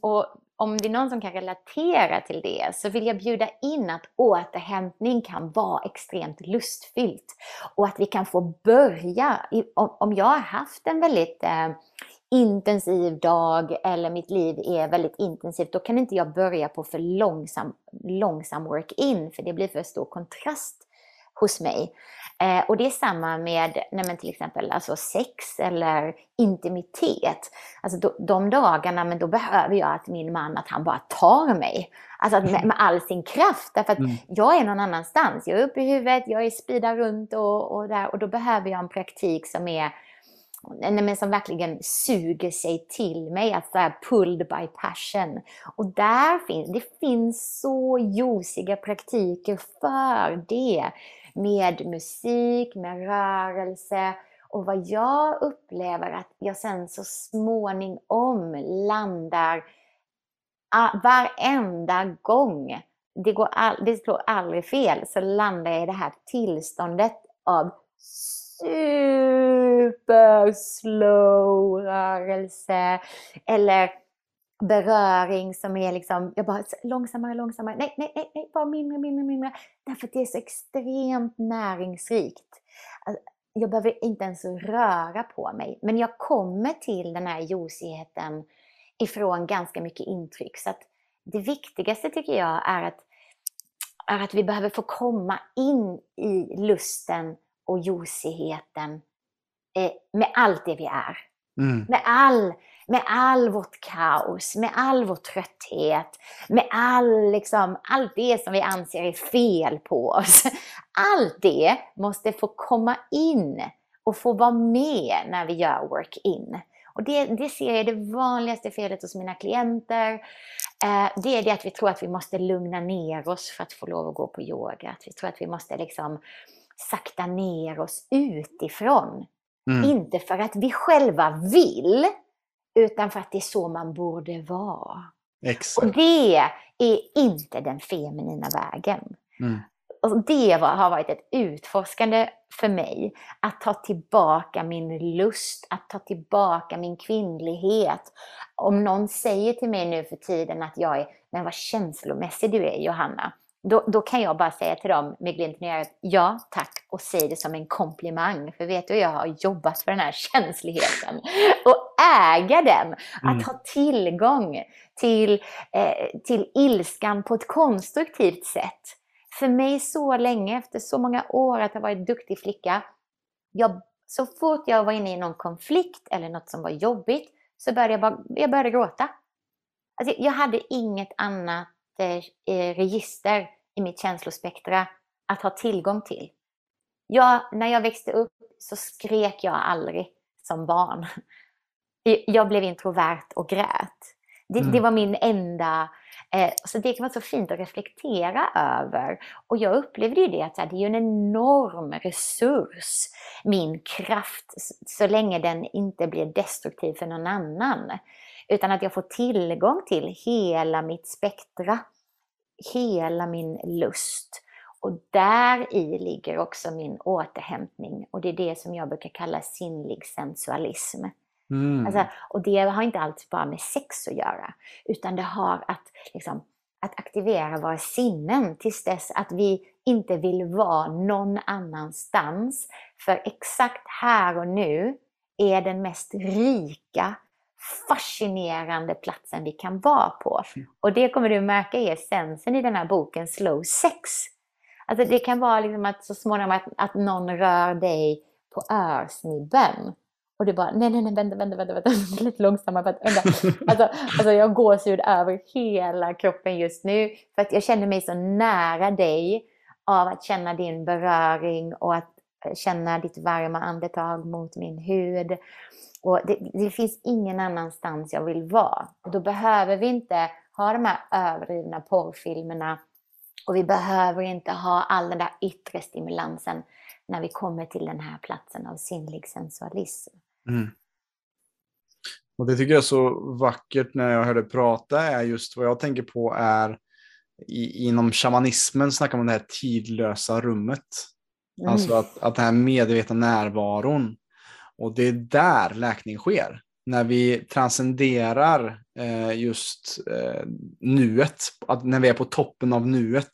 och om det är någon som kan relatera till det så vill jag bjuda in att återhämtning kan vara extremt lustfyllt. Och att vi kan få börja, om jag har haft en väldigt eh, intensiv dag eller mitt liv är väldigt intensivt, då kan inte jag börja på för långsam, långsam work-in för det blir för stor kontrast hos mig. Eh, och det är samma med nej till exempel alltså sex eller intimitet. Alltså då, de dagarna, men då behöver jag att min man, att han bara tar mig. Alltså med, med all sin kraft. Därför att mm. jag är någon annanstans. Jag är uppe i huvudet, jag är speedar runt och, och där. Och då behöver jag en praktik som är nej, men som verkligen suger sig till mig, att alltså pulled by passion. Och där finns, det finns så juiciga praktiker för det med musik, med rörelse. Och vad jag upplever att jag sen så småningom landar ah, varenda gång, det, går all, det slår aldrig fel, så landar jag i det här tillståndet av super slow rörelse. Eller beröring som är liksom, jag bara långsammare, långsammare, nej, nej, nej, nej bara mindre, mindre, mindre. Därför att det är så extremt näringsrikt. Jag behöver inte ens röra på mig, men jag kommer till den här juicigheten ifrån ganska mycket intryck. Så att det viktigaste tycker jag är att, är att vi behöver få komma in i lusten och juicigheten eh, med allt det vi är. Mm. Med all med all vårt kaos, med all vår trötthet, med all, liksom, allt det som vi anser är fel på oss. Allt det måste få komma in och få vara med när vi gör work-in. Och det, det ser jag är det vanligaste felet hos mina klienter. Eh, det är det att vi tror att vi måste lugna ner oss för att få lov att gå på yoga. Att vi tror att vi måste liksom sakta ner oss utifrån. Mm. Inte för att vi själva vill, utan för att det är så man borde vara. Exakt. Och det är inte den feminina vägen. Mm. Och det har varit ett utforskande för mig. Att ta tillbaka min lust, att ta tillbaka min kvinnlighet. Om någon säger till mig nu för tiden att jag är, men vad känslomässig du är Johanna. Då, då kan jag bara säga till dem med glimten i ögat, ja tack, och säg det som en komplimang. För vet du, jag har jobbat för den här känsligheten. Och äga den, mm. att ha tillgång till, eh, till ilskan på ett konstruktivt sätt. För mig så länge, efter så många år att ha varit duktig flicka, jag, så fort jag var inne i någon konflikt eller något som var jobbigt, så började jag, bara, jag började gråta. Alltså, jag hade inget annat eh, register i mitt känslospektra att ha tillgång till. Jag, när jag växte upp så skrek jag aldrig som barn. Jag blev introvert och grät. Det, mm. det var min enda... Eh, så det kan vara så fint att reflektera över. Och jag upplevde ju det att det är en enorm resurs, min kraft, så länge den inte blir destruktiv för någon annan. Utan att jag får tillgång till hela mitt spektra, hela min lust. Och där i ligger också min återhämtning och det är det som jag brukar kalla sinnlig sensualism. Mm. Alltså, och det har inte alls bara med sex att göra, utan det har att, liksom, att aktivera våra sinnen tills dess att vi inte vill vara någon annanstans. För exakt här och nu är den mest rika, fascinerande platsen vi kan vara på. Mm. Och det kommer du märka är essensen i den här boken Slow Sex. Alltså det kan vara liksom att så småningom att, att någon rör dig på örsnibben. Och du bara, nej, nej, nej, vänta, vänta, vänta, vänta, lite långsammare. För att, vänta. Alltså, alltså jag gåshud över hela kroppen just nu. För att jag känner mig så nära dig av att känna din beröring och att känna ditt varma andetag mot min hud. Och det, det finns ingen annanstans jag vill vara. Och då behöver vi inte ha de här överdrivna porrfilmerna och vi behöver inte ha all den där yttre stimulansen när vi kommer till den här platsen av sinnlig sensualism. Mm. Och Det tycker jag är så vackert när jag hör dig prata, är just vad jag tänker på är i, inom shamanismen snackar man om det här tidlösa rummet. Mm. Alltså att, att den här medvetna närvaron. Och det är där läkning sker när vi transcenderar eh, just eh, nuet, att när vi är på toppen av nuet,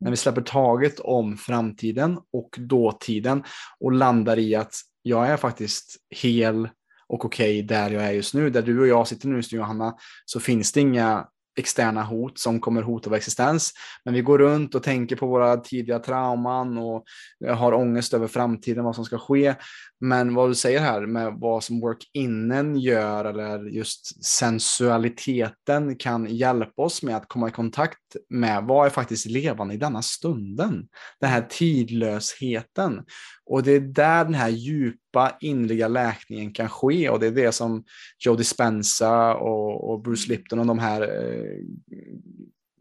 när vi släpper taget om framtiden och dåtiden och landar i att jag är faktiskt hel och okej okay där jag är just nu. Där du och jag sitter nu just nu Johanna, så finns det inga externa hot som kommer hota vår existens. Men vi går runt och tänker på våra tidiga trauman och eh, har ångest över framtiden, vad som ska ske. Men vad du säger här med vad som work-innen gör eller just sensualiteten kan hjälpa oss med att komma i kontakt med vad är faktiskt levande i denna stunden. Den här tidlösheten. Och det är där den här djupa inliga läkningen kan ske och det är det som Joe Dispenza och, och Bruce Lipton och de här eh,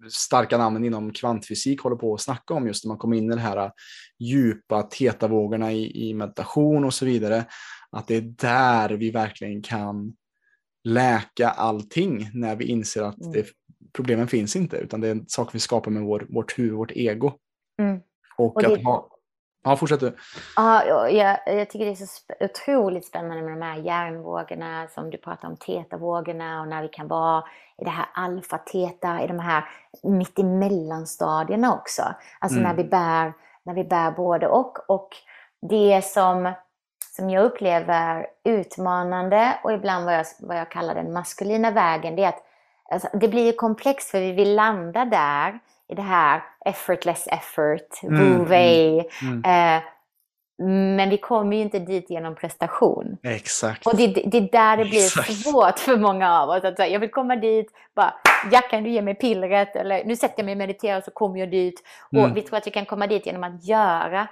starka namnen inom kvantfysik håller på att snacka om just när man kommer in i de här djupa tetavågorna i, i meditation och så vidare. Att det är där vi verkligen kan läka allting när vi inser att mm. det, problemen finns inte utan det är en sak vi skapar med vår, vårt huvud, vårt ego. Mm. Och, och det, att ha, Ja, fortsätt du. Ja, jag, jag tycker det är så otroligt spännande med de här hjärnvågorna som du pratar om, tetavågorna och när vi kan vara i det här alfa-teta, i de här mittemellanstadierna också. Alltså mm. när, vi bär, när vi bär både och. Och det som, som jag upplever utmanande och ibland vad jag, vad jag kallar den maskulina vägen, det är att alltså, det blir komplext för vi vill landa där i det här effortless effort, mm, wu mm, mm. eh, men vi kommer ju inte dit genom prestation. Exakt. Och det, det är där det blir Exakt. svårt för många av oss. Att säga, jag vill komma dit, bara, ja kan du ge mig pillret? Eller nu sätter jag mig och mediterar så kommer jag dit. Mm. Och vi tror att vi kan komma dit genom att göra.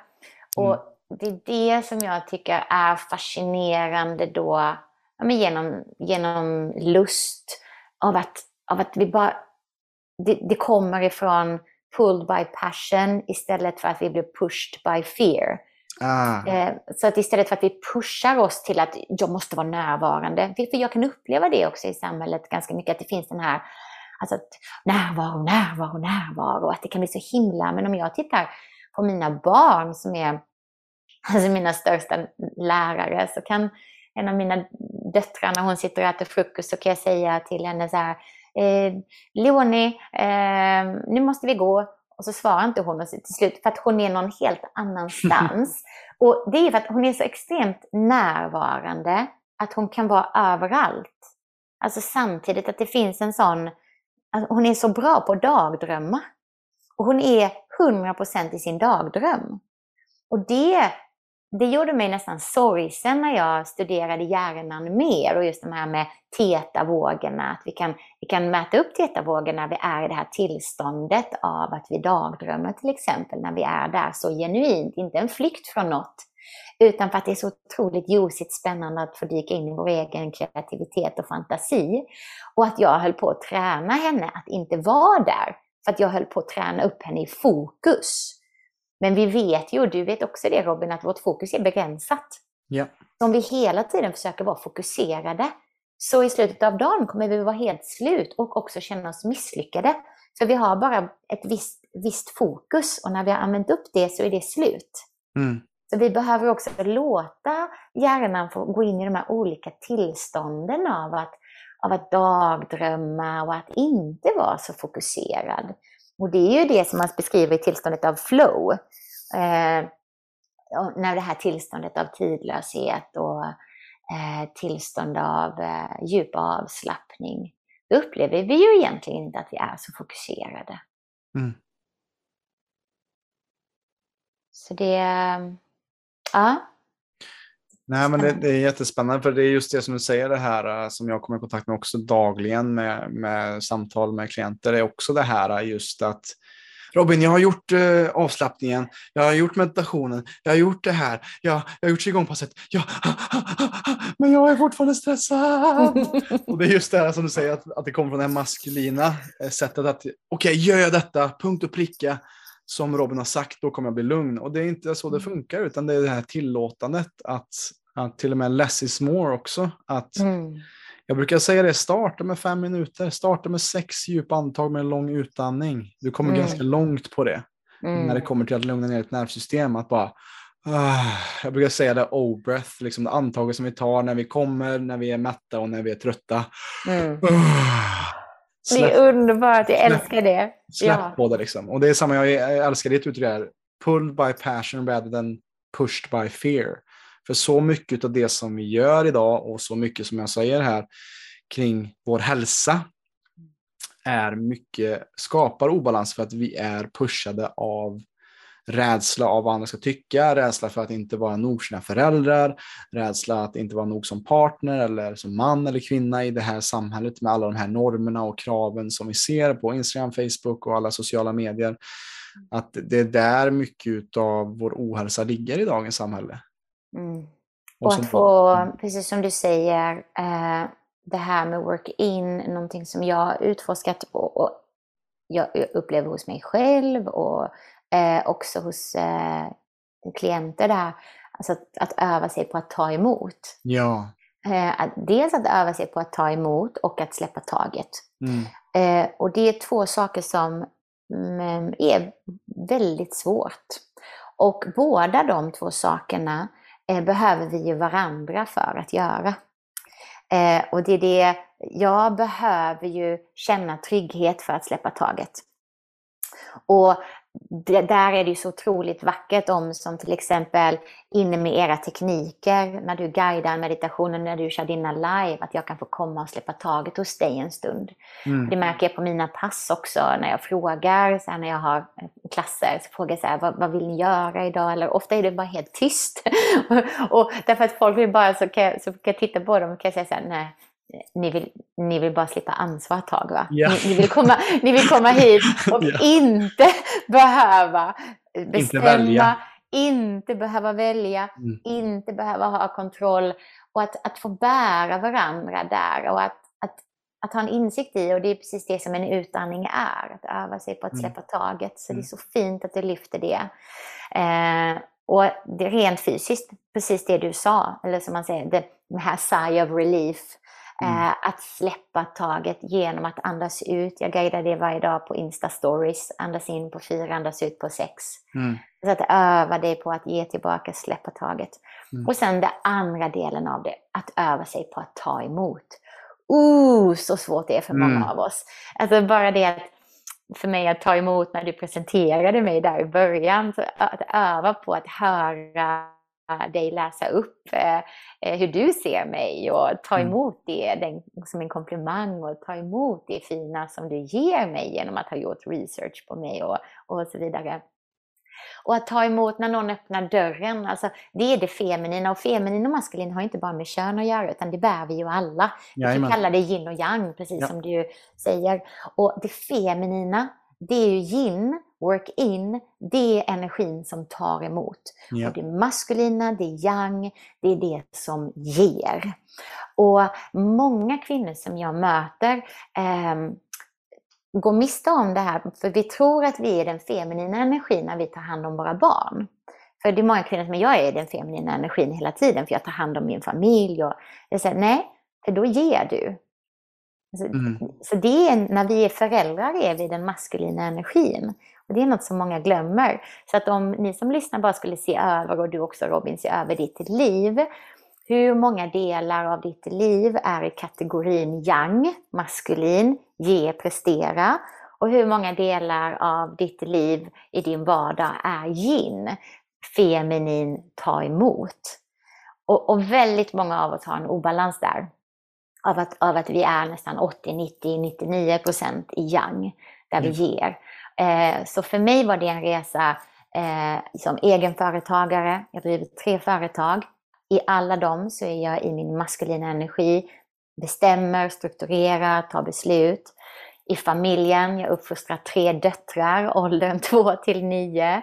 Och mm. det är det som jag tycker är fascinerande då, ja, men genom, genom lust. Av att, av att vi bara det, det kommer ifrån pulled by passion istället för att vi blir pushed by fear. Ah. Eh, så att istället för att vi pushar oss till att jag måste vara närvarande, för jag kan uppleva det också i samhället ganska mycket, att det finns den här alltså att närvaro, närvaro, närvaro, att det kan bli så himla, men om jag tittar på mina barn som är alltså mina största lärare, så kan en av mina döttrar, när hon sitter och äter frukost, så kan jag säga till henne så här, eh, Leonie, eh, nu måste vi gå. Och så svarar inte hon och till slut för att hon är någon helt annanstans. och det är för att hon är så extremt närvarande att hon kan vara överallt. Alltså samtidigt att det finns en sån, hon är så bra på dagdrömma. Och hon är 100% i sin dagdröm. Och det det gjorde mig nästan sorgsen när jag studerade hjärnan mer och just de här med tetavågorna, att vi kan, vi kan mäta upp tetavågorna när vi är i det här tillståndet av att vi dagdrömmer till exempel, när vi är där så genuint, inte en flykt från något, utan för att det är så otroligt ljusigt spännande att få dyka in i vår egen kreativitet och fantasi. Och att jag höll på att träna henne att inte vara där, för att jag höll på att träna upp henne i fokus. Men vi vet ju, och du vet också det Robin, att vårt fokus är begränsat. Ja. Om vi hela tiden försöker vara fokuserade, så i slutet av dagen kommer vi vara helt slut och också känna oss misslyckade. För vi har bara ett visst, visst fokus och när vi har använt upp det så är det slut. Mm. Så vi behöver också låta hjärnan få gå in i de här olika tillstånden av att, av att dagdrömma och att inte vara så fokuserad. Och det är ju det som man beskriver i tillståndet av flow. Eh, när det här tillståndet av tidlöshet och eh, tillstånd av eh, djup avslappning. Då upplever vi ju egentligen inte att vi är så fokuserade. Mm. Så det, ja. Nej, men det, det, är jättespännande för det är just det som du säger det här äh, som jag kommer i kontakt med också dagligen med, med samtal med klienter. Det är också det här äh, just att Robin, jag har gjort eh, avslappningen, jag har gjort meditationen, jag har gjort det här, jag, jag har gjort igångpasset, jag, men jag är fortfarande stressad. och det är just det här som du säger, att, att det kommer från det här maskulina sättet att, okej, okay, gör jag detta, punkt och pricka, som Robin har sagt, då kommer jag bli lugn. Och det är inte så det mm. funkar, utan det är det här tillåtandet att, att till och med less is more också. Att, mm. Jag brukar säga det, starta med fem minuter, starta med sex djupa andetag med en lång utandning. Du kommer mm. ganska långt på det. Mm. När det kommer till att lugna ner ett nervsystem. Att bara, uh, jag brukar säga det, O-breath, liksom det antaget som vi tar när vi kommer, när vi är mätta och när vi är trötta. Uh, det är underbart, jag älskar det. Släpp ja. på det liksom. Och det är samma, jag älskar ditt uttryck. Pulled by passion rather than pushed by fear. För så mycket av det som vi gör idag och så mycket som jag säger här kring vår hälsa är mycket, skapar obalans för att vi är pushade av rädsla av vad andra ska tycka, rädsla för att inte vara nog sina föräldrar, rädsla att inte vara nog som partner eller som man eller kvinna i det här samhället med alla de här normerna och kraven som vi ser på Instagram, Facebook och alla sociala medier. Att det är där mycket av vår ohälsa ligger i dagens samhälle. Mm. Och att få, precis som du säger, eh, det här med work-in, någonting som jag har utforskat och jag upplever hos mig själv och eh, också hos eh, klienter där. Alltså att, att, öva sig på att ta emot. Ja. Eh, att, dels att öva sig på att ta emot och att släppa taget. Mm. Eh, och det är två saker som mm, är väldigt svårt. Och båda de två sakerna eh, behöver vi ju varandra för att göra. Eh, och det är det, jag behöver ju känna trygghet för att släppa taget. Och det, där är det ju så otroligt vackert om som till exempel inne med era tekniker, när du guidar meditationen, när du kör dina live, att jag kan få komma och släppa taget hos dig en stund. Mm. Det märker jag på mina pass också när jag frågar, så här, när jag har klasser, så frågar jag så här, vad, vad, vill ni göra idag? Eller ofta är det bara helt tyst. och därför att folk vill bara, så kan jag, så kan jag titta på dem och kan säga så här, nej, ni vill, ni vill bara slippa ansvar ett tag va? Ja. Ni, ni, vill komma, ni vill komma hit och ja. inte behöva bestämma, inte, välja. inte behöva välja, mm. inte behöva ha kontroll och att, att få bära varandra där och att, att, att ha en insikt i, och det är precis det som en utandning är, att öva sig på att mm. släppa taget. Så mm. det är mm. så fint att du lyfter det. Eh, och det är rent fysiskt, precis det du sa, eller som man säger, det här sigh of relief, Mm. Eh, att släppa taget genom att andas ut. Jag guidar det varje dag på Insta-stories. Andas in på fyra, andas ut på sex. Mm. Så att öva dig på att ge tillbaka, släppa taget. Mm. Och sen den andra delen av det, att öva sig på att ta emot. Uh, så svårt det är för många mm. av oss. Alltså bara det att för mig att ta emot när du presenterade mig där i början, att öva på att höra dig läsa upp eh, eh, hur du ser mig och ta mm. emot det den, som en komplimang och ta emot det fina som du ger mig genom att ha gjort research på mig och, och så vidare. Och att ta emot när någon öppnar dörren, alltså, det är det feminina. Och feminin och maskulin har inte bara med kön att göra, utan det bär vi ju alla. Vi kallar det yin och yang, precis ja. som du säger. Och det feminina, det är ju yin, work in, det är energin som tar emot. Ja. Och det maskulina, det är yang, det är det som ger. Och många kvinnor som jag möter eh, går miste om det här, för vi tror att vi är den feminina energin när vi tar hand om våra barn. För det är många kvinnor som säger, jag är den feminina energin hela tiden, för jag tar hand om min familj. Och jag säger, nej, för då ger du. Så, mm. så det är, när vi är föräldrar är vi den maskulina energin. Det är något som många glömmer. Så att om ni som lyssnar bara skulle se över, och du också Robin, se över ditt liv. Hur många delar av ditt liv är i kategorin yang, maskulin, ge, prestera? Och hur många delar av ditt liv i din vardag är yin, feminin, ta emot? Och, och väldigt många av oss har en obalans där. Av att, av att vi är nästan 80, 90, 99 procent i yang, där mm. vi ger. Eh, så för mig var det en resa eh, som egenföretagare. Jag driver tre företag. I alla dem så är jag i min maskulina energi, bestämmer, strukturerar, tar beslut. I familjen, jag uppfostrar tre döttrar, åldern 2 till 9.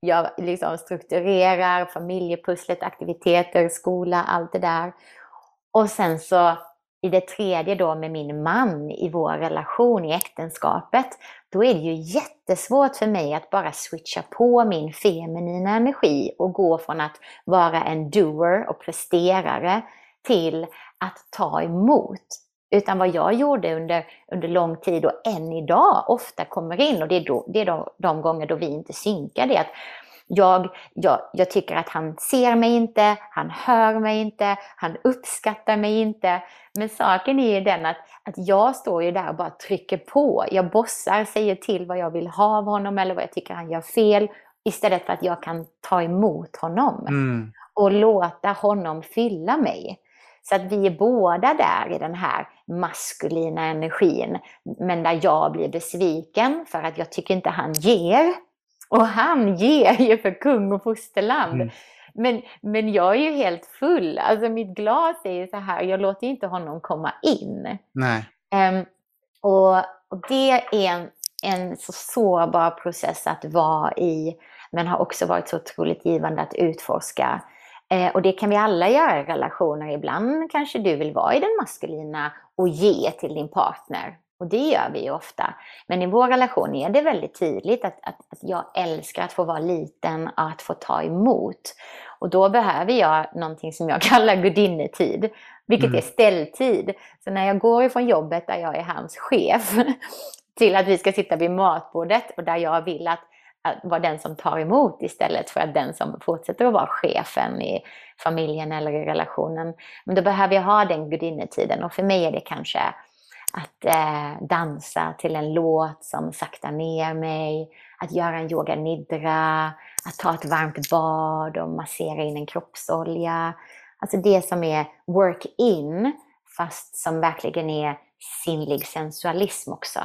Jag liksom strukturerar familjepusslet, aktiviteter, skola, allt det där. Och sen så i det tredje då med min man i vår relation, i äktenskapet, då är det ju jättesvårt för mig att bara switcha på min feminina energi och gå från att vara en doer och presterare till att ta emot. Utan vad jag gjorde under, under lång tid och än idag ofta kommer in, och det är, då, det är de, de gånger då vi inte synkar, det är att jag, jag, jag tycker att han ser mig inte, han hör mig inte, han uppskattar mig inte. Men saken är ju den att, att jag står ju där och bara trycker på. Jag bossar, säger till vad jag vill ha av honom eller vad jag tycker han gör fel. Istället för att jag kan ta emot honom. Mm. Och låta honom fylla mig. Så att vi är båda där i den här maskulina energin. Men där jag blir besviken för att jag tycker inte han ger. Och han ger ju för kung och fosterland. Mm. Men, men jag är ju helt full. Alltså mitt glas är ju så här, jag låter inte honom komma in. Nej. Um, och, och, det är en, en så sårbar process att vara i, men har också varit så otroligt givande att utforska. Eh, och det kan vi alla göra i relationer. Ibland kanske du vill vara i den maskulina och ge till din partner. Och det gör vi ju ofta. Men i vår relation är det väldigt tydligt att, att, att jag älskar att få vara liten och att få ta emot. Och då behöver jag någonting som jag kallar gudinnetid, vilket mm. är ställtid. Så när jag går ifrån jobbet där jag är hans chef till att vi ska sitta vid matbordet och där jag vill att, att vara den som tar emot istället för att den som fortsätter att vara chefen i familjen eller i relationen. Men då behöver jag ha den gudinnetiden och för mig är det kanske att eh, dansa till en låt som saktar ner mig, att göra en yoga nidra, att ta ett varmt bad och massera in en kroppsolja. Alltså det som är work in, fast som verkligen är sinnlig sensualism också.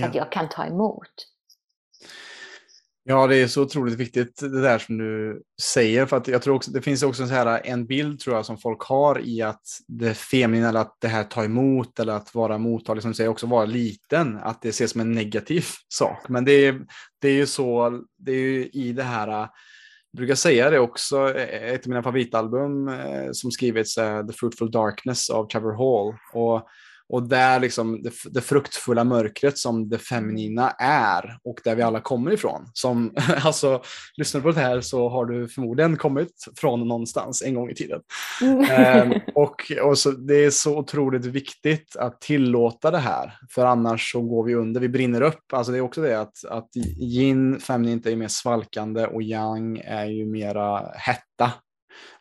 Så att jag kan ta emot. Ja, det är så otroligt viktigt det där som du säger. För att jag tror också, det finns också så här, en bild tror jag som folk har i att det feminina, eller att det här ta emot eller att vara mottaglig, som du säger, också vara liten, att det ses som en negativ sak. Men det är, det är ju så, det är ju i det här, eh, jag brukar säga det också, eh, ett av mina favoritalbum eh, som skrivits, är The Fruitful Darkness av Trevor Hall. Och och där liksom det, det, fruktfulla mörkret som det feminina är och där vi alla kommer ifrån. Som, alltså, lyssnar du på det här så har du förmodligen kommit från någonstans en gång i tiden. Mm. um, och, och så, det är så otroligt viktigt att tillåta det här, för annars så går vi under, vi brinner upp. Alltså det är också det att, att yin, feminint är mer svalkande och yang är ju mera hetta.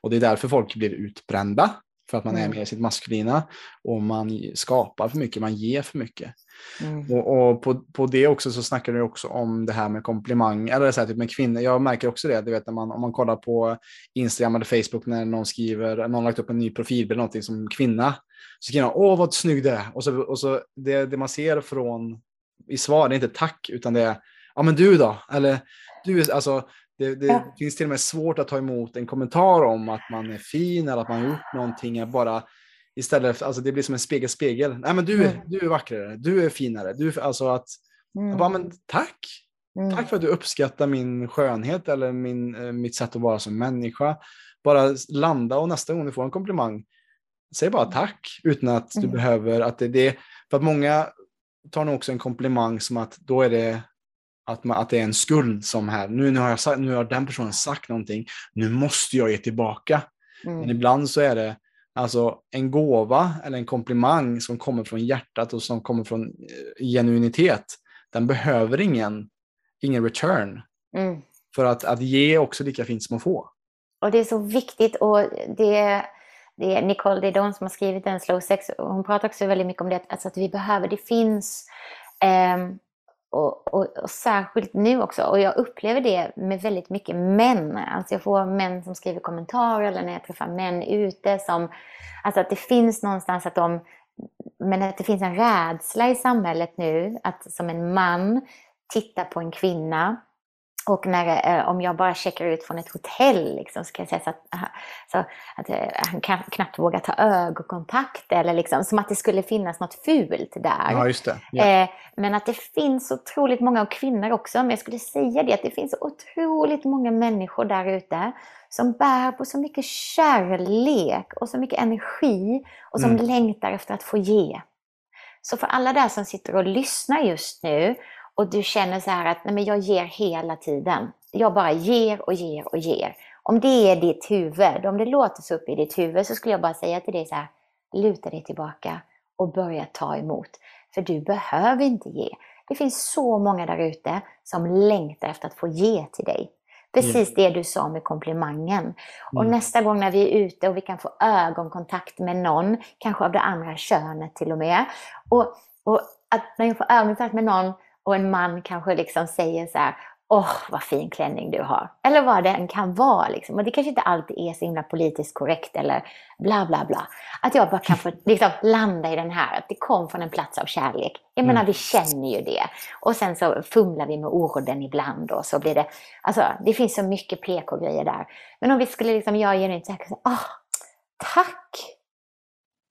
Och det är därför folk blir utbrända för att man är mm. med i sitt maskulina och man skapar för mycket, man ger för mycket. Mm. Och, och, på, på det också så snackar du också om det här med komplimang, eller så här, typ med kvinnor. Jag märker också det, du vet när man, om man kollar på Instagram eller Facebook när någon skriver, någon har lagt upp en ny profilbild, någonting som kvinna, så skriver man åh vad snygg du är. Och så, och så det, det man ser från i svar, det är inte tack, utan det är ja men du då? Eller du, alltså, det, det Ja. finns till och med svårt att ta emot en kommentar om att man är fin eller att man har gjort någonting. Bara istället för, alltså det blir som en spegel, spegel. Nej, men du, är- Mm. du är vackrare, du är finare. Du, alltså att, Mm. bara, men tack. Mm. Tack för att du uppskattar min skönhet eller min, eh, mitt sätt att vara som människa. Bara landa och nästa gång du får en komplimang, säg bara tack utan att du Mm. behöver att det, det För att många tar nog också en komplimang som att då är det att, man, att det är en skuld som här, nu, nu, har jag, sagt- nu har den personen sagt någonting, nu måste jag ge tillbaka. Men Mm. ibland så är det alltså en gåva eller en komplimang som kommer från hjärtat och som kommer från eh, genuinitet. Den behöver ingen, ingen return. Mm. För att, att ge är också lika fint som att få. Och det är så viktigt och det, det är Nicole, de som har skrivit den Slow Sex hon pratar också väldigt mycket om det, alltså att vi behöver, det finns ehm, och, och, och särskilt nu också, och jag upplever det med väldigt mycket män. Alltså jag får män som skriver kommentarer eller när jag träffar män ute som, alltså att det finns någonstans att de, men att det finns en rädsla i samhället nu att som en man titta på en kvinna och när, eh, om jag bara checkar ut från ett hotell liksom, så kan jag säga så att, så att eh, han kan knappt våga ta ögonkontakt. Eller liksom, som att det skulle finnas något fult där. Ja, just det. Ja. Eh, men att det finns otroligt många, och kvinnor också, men jag skulle säga det, att det finns otroligt många människor där ute som bär på så mycket kärlek och så mycket energi och som Mm. längtar efter att få ge. Så för alla där som sitter och lyssnar just nu och du känner så här att nej men jag ger hela tiden. Jag bara ger och ger och ger. Om det är ditt huvud, om det låter så upp i ditt huvud så skulle jag bara säga till dig så här, luta dig tillbaka och börja ta emot. För du behöver inte ge. Det finns så många där ute som längtar efter att få ge till dig. Precis det du sa med komplimangen. Och Mm. nästa gång när vi är ute och vi kan få ögonkontakt med någon, kanske av det andra könet till och med. Och, och att när jag får ögonkontakt med någon och en man kanske liksom säger så här Åh, vad fin klänning du har. Eller vad det än kan vara. Liksom. Och det kanske inte alltid är så himla politiskt korrekt eller bla bla bla. Att jag bara kan få liksom, landa i den här, att det kom från en plats av kärlek. Jag menar, Mm. vi känner ju det. Och sen så fumlar vi med orden ibland och så blir det, alltså det finns så mycket PK-grejer där. Men om vi skulle liksom göra genuint här, åh, tack!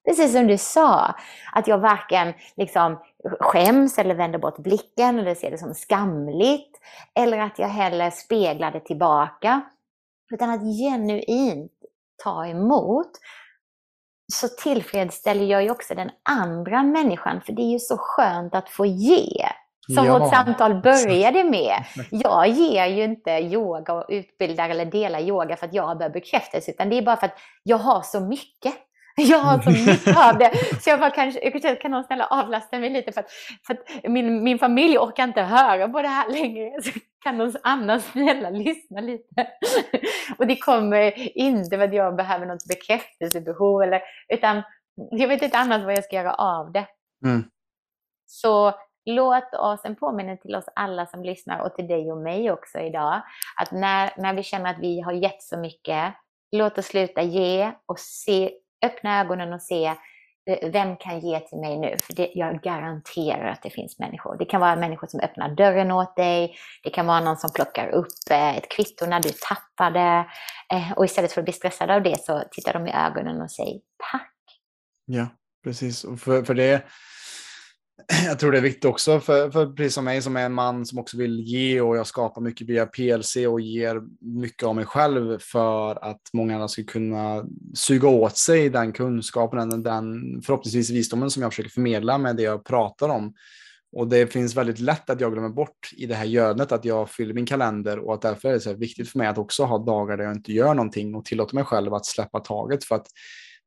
Precis som du sa, att jag varken liksom skäms eller vänder bort blicken eller ser det som skamligt. Eller att jag heller speglar det tillbaka. Utan att genuint ta emot. Så tillfredsställer jag ju också den andra människan. För det är ju så skönt att få ge. Som Ja. vårt samtal började med. Jag ger ju inte yoga och utbildar eller delar yoga för att jag bör bekräftelse. Utan det är bara för att jag har så mycket. Jag har så mycket av det. Så jag bara kanske, jag kanske kan någon snälla avlasta mig lite för att, för att min, min familj orkar inte höra på det här längre. Så kan någon annan snälla lyssna lite. Och det kommer inte för att jag behöver något bekräftelsebehov eller, utan jag vet inte annars vad jag ska göra av det. Mm. Så låt oss, en påminnelse till oss alla som lyssnar och till dig och mig också idag, att när, när vi känner att vi har gett så mycket, låt oss sluta ge och se, öppna ögonen och se eh, vem kan ge till mig nu? För det, jag garanterar att det finns människor. Det kan vara människor som öppnar dörren åt dig. Det kan vara någon som plockar upp eh, ett kvitto när du tappar det. Eh, och istället för att bli stressad av det så tittar de i ögonen och säger tack. Ja, precis. För, för det, jag tror det är viktigt också, för, för precis som mig som är en man som också vill ge och jag skapar mycket via PLC och ger mycket av mig själv för att många andra ska kunna suga åt sig den kunskapen, den, den förhoppningsvis visdomen som jag försöker förmedla med det jag pratar om. Och det finns väldigt lätt att jag glömmer bort i det här gödandet att jag fyller min kalender och att därför är det så här viktigt för mig att också ha dagar där jag inte gör någonting och tillåter mig själv att släppa taget för att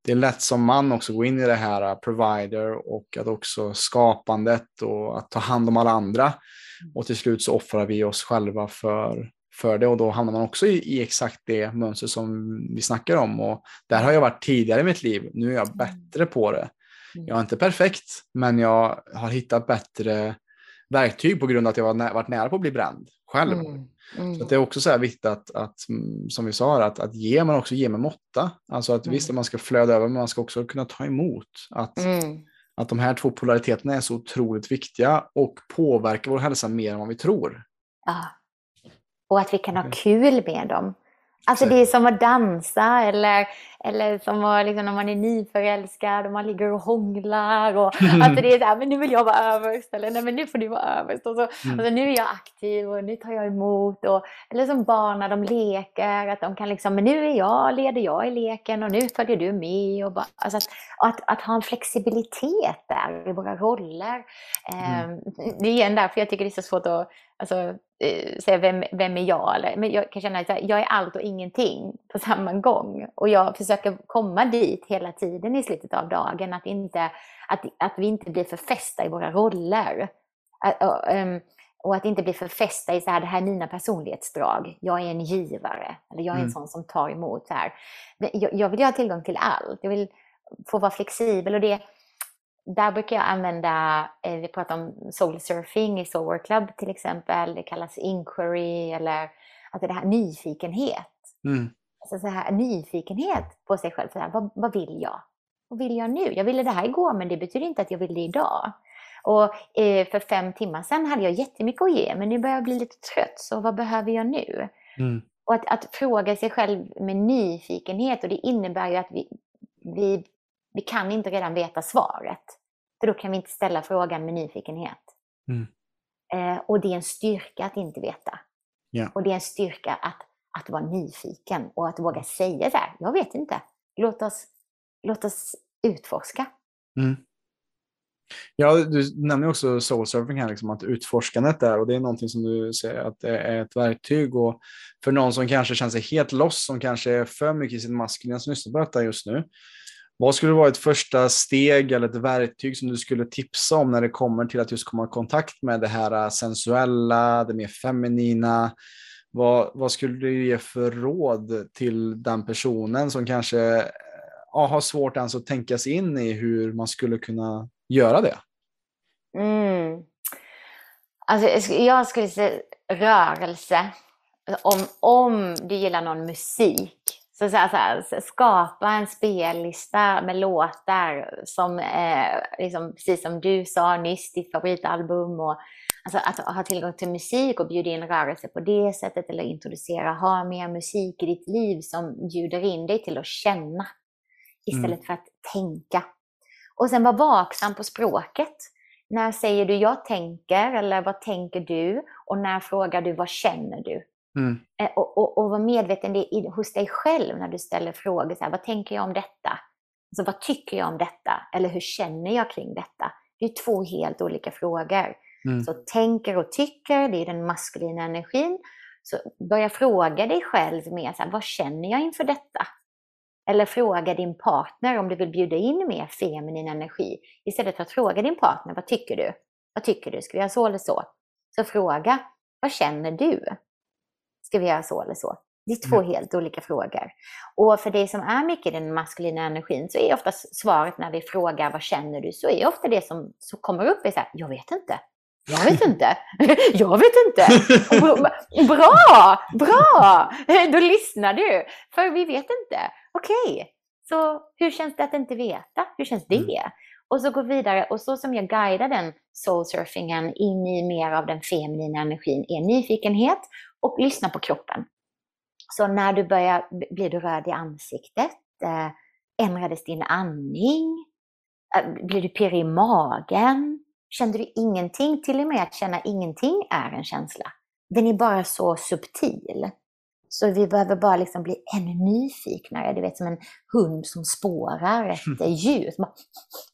det är lätt som man också gå in i det här uh, provider och att också skapandet och att ta hand om alla andra. Och till slut så offrar vi oss själva för, för det och då hamnar man också i, i exakt det mönster som vi snackar om. Och där har jag varit tidigare i mitt liv. Nu är jag bättre på det. Jag är inte perfekt, men jag har hittat bättre verktyg på grund av att jag nä- varit nära på att bli bränd själv. Mm. Mm. Så att det är också så här viktigt att, att mm, som vi sa, att, att ge men också ge med måtta. Alltså att Mm. visst att man ska flöda över, men man ska också kunna ta emot. Att, Mm. att de här två polariteterna är så otroligt viktiga och påverkar vår hälsa mer än vad vi tror. Ja. Och att vi kan ha kul med dem. Alltså det är som att dansa eller, eller som att, liksom, när man är nyförälskad och man ligger och hånglar. Och, alltså det är så här, men nu vill jag vara överst eller nej men nu får du vara överst. Och så, mm. alltså, nu är jag aktiv och nu tar jag emot. Och, eller som barn när de leker, att de kan liksom, men nu är jag, leder jag i leken och nu följer du med. Och bara, alltså att, att, att, ha en flexibilitet där i våra roller. Mm. Eh, det är igen därför jag tycker det är så svårt att alltså, eh, säga vem, vem är jag? Eller, men jag kan känna att jag är allt och ingenting på samma gång. Och jag försöker komma dit hela tiden i slutet av dagen. Att, inte, att, att vi inte blir för fästa i våra roller. Ehm, och att inte bli för fästa i så här, det här är mina personlighetsdrag. Jag är en givare. Eller jag är en mm. sån som tar emot. Så här. Jag, jag vill ha tillgång till allt. Jag vill få vara flexibel. och det där brukar jag använda, eh, vi pratar om soul surfing i Soul Work Club till exempel, det kallas inquiry eller alltså det här nyfikenhet. Mm. Alltså så här, nyfikenhet på sig själv, så här, vad, vad vill jag? Vad vill jag nu? Jag ville det här igår men det betyder inte att jag vill det idag. Och eh, för fem timmar sedan hade jag jättemycket att ge men nu börjar jag bli lite trött så vad behöver jag nu? Mm. Och att, att, fråga sig själv med nyfikenhet och det innebär ju att vi, vi vi kan inte redan veta svaret. För då kan vi inte ställa frågan med nyfikenhet. Mm. Eh, och det är en styrka att inte veta. Yeah. Och det är en styrka att, att vara nyfiken och att våga säga så här, jag vet inte. Låt oss, låt oss utforska. Mm. Ja, du nämner också soulsurfing här, liksom, att utforskandet där och det är någonting som du säger att det är ett verktyg och för någon som kanske känner sig helt loss, som kanske är för mycket i sin maskulina detta just nu, vad skulle vara ett första steg eller ett verktyg som du skulle tipsa om när det kommer till att just komma i kontakt med det här äh, sensuella, det mer feminina? Vad, vad skulle du ge för råd till den personen som kanske äh, ja, har svårt ens att tänka sig in i hur man skulle kunna göra det? Mm. Alltså, jag skulle säga rörelse. Om, om du gillar någon musik så, så, här, så här, skapa en spellista med låtar som, eh, liksom, precis som du sa nyss, ditt favoritalbum. Och, alltså, att ha tillgång till musik och bjuda in rörelse på det sättet eller introducera, ha mer musik i ditt liv som bjuder in dig till att känna istället mm. för att tänka. Och sen vara vaksam på språket. När säger du jag tänker eller vad tänker du? Och när frågar du vad känner du? Mm. Eh, och, och, och vara medveten det hos dig själv när du ställer frågor. Så här, vad tänker jag om detta? Alltså, vad tycker jag om detta? Eller hur känner jag kring detta? Det är två helt olika frågor. Mm. Så tänker och tycker, det är den maskulina energin. Så börja fråga dig själv mer, så här, vad känner jag inför detta? Eller fråga din partner om du vill bjuda in mer feminin energi. Istället för att fråga din partner, vad tycker du? Vad tycker du? Ska vi göra så eller så? Så fråga, vad känner du? Ska vi göra så eller så? Det är två mm. helt olika frågor. Och för det som är mycket den maskulina energin så är ofta svaret när vi frågar vad känner du så är ofta det som, som kommer upp är så här, jag vet inte. Jag vet inte. Jag vet inte. Bra, bra! Då lyssnar du. För vi vet inte. Okej, okay. så hur känns det att inte veta? Hur känns det? Mm. Och så gå vidare. Och så som jag guidar den soulsurfingen in i mer av den feminina energin är nyfikenhet och lyssna på kroppen. Så när du börjar, blir du röd i ansiktet? Eh, ändrades din andning? Eh, blir du pirrig i magen? Kände du ingenting? Till och med att känna ingenting är en känsla. Den är bara så subtil. Så vi behöver bara liksom bli ännu nyfiknare. Du vet som en hund som spårar efter ljud. Okej,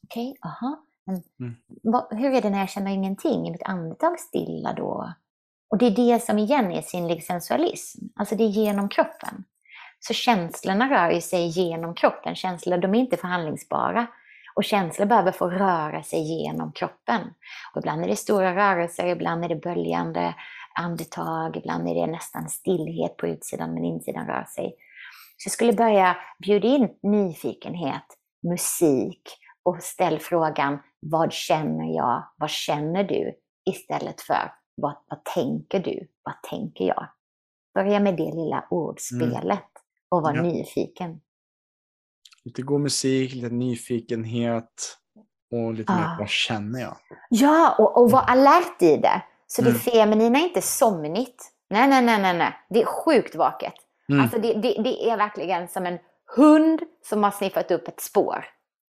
okay, aha. Men, mm. hur är det när jag känner ingenting? Är mitt andetag stilla då? Och det är det som igen är sinnlig sensualism. Alltså det är genom kroppen. Så känslorna rör sig genom kroppen. Känslor de är inte förhandlingsbara. Och känslor behöver få röra sig genom kroppen. Och ibland är det stora rörelser, ibland är det böljande andetag, ibland är det nästan stillhet på utsidan men insidan rör sig. Så jag skulle börja bjuda in nyfikenhet, musik och ställ frågan vad känner jag, vad känner du? Istället för vad, vad tänker du? Vad tänker jag? Börja med det lilla ordspelet mm. och var ja. nyfiken. Lite god musik, lite nyfikenhet och lite ah. mer vad känner jag? Ja, och, och var alert i det. Så det mm. feminina är inte somnigt. Nej, nej, nej, nej, nej. Det är sjukt vaket. Mm. Alltså det, det, det är verkligen som en hund som har sniffat upp ett spår.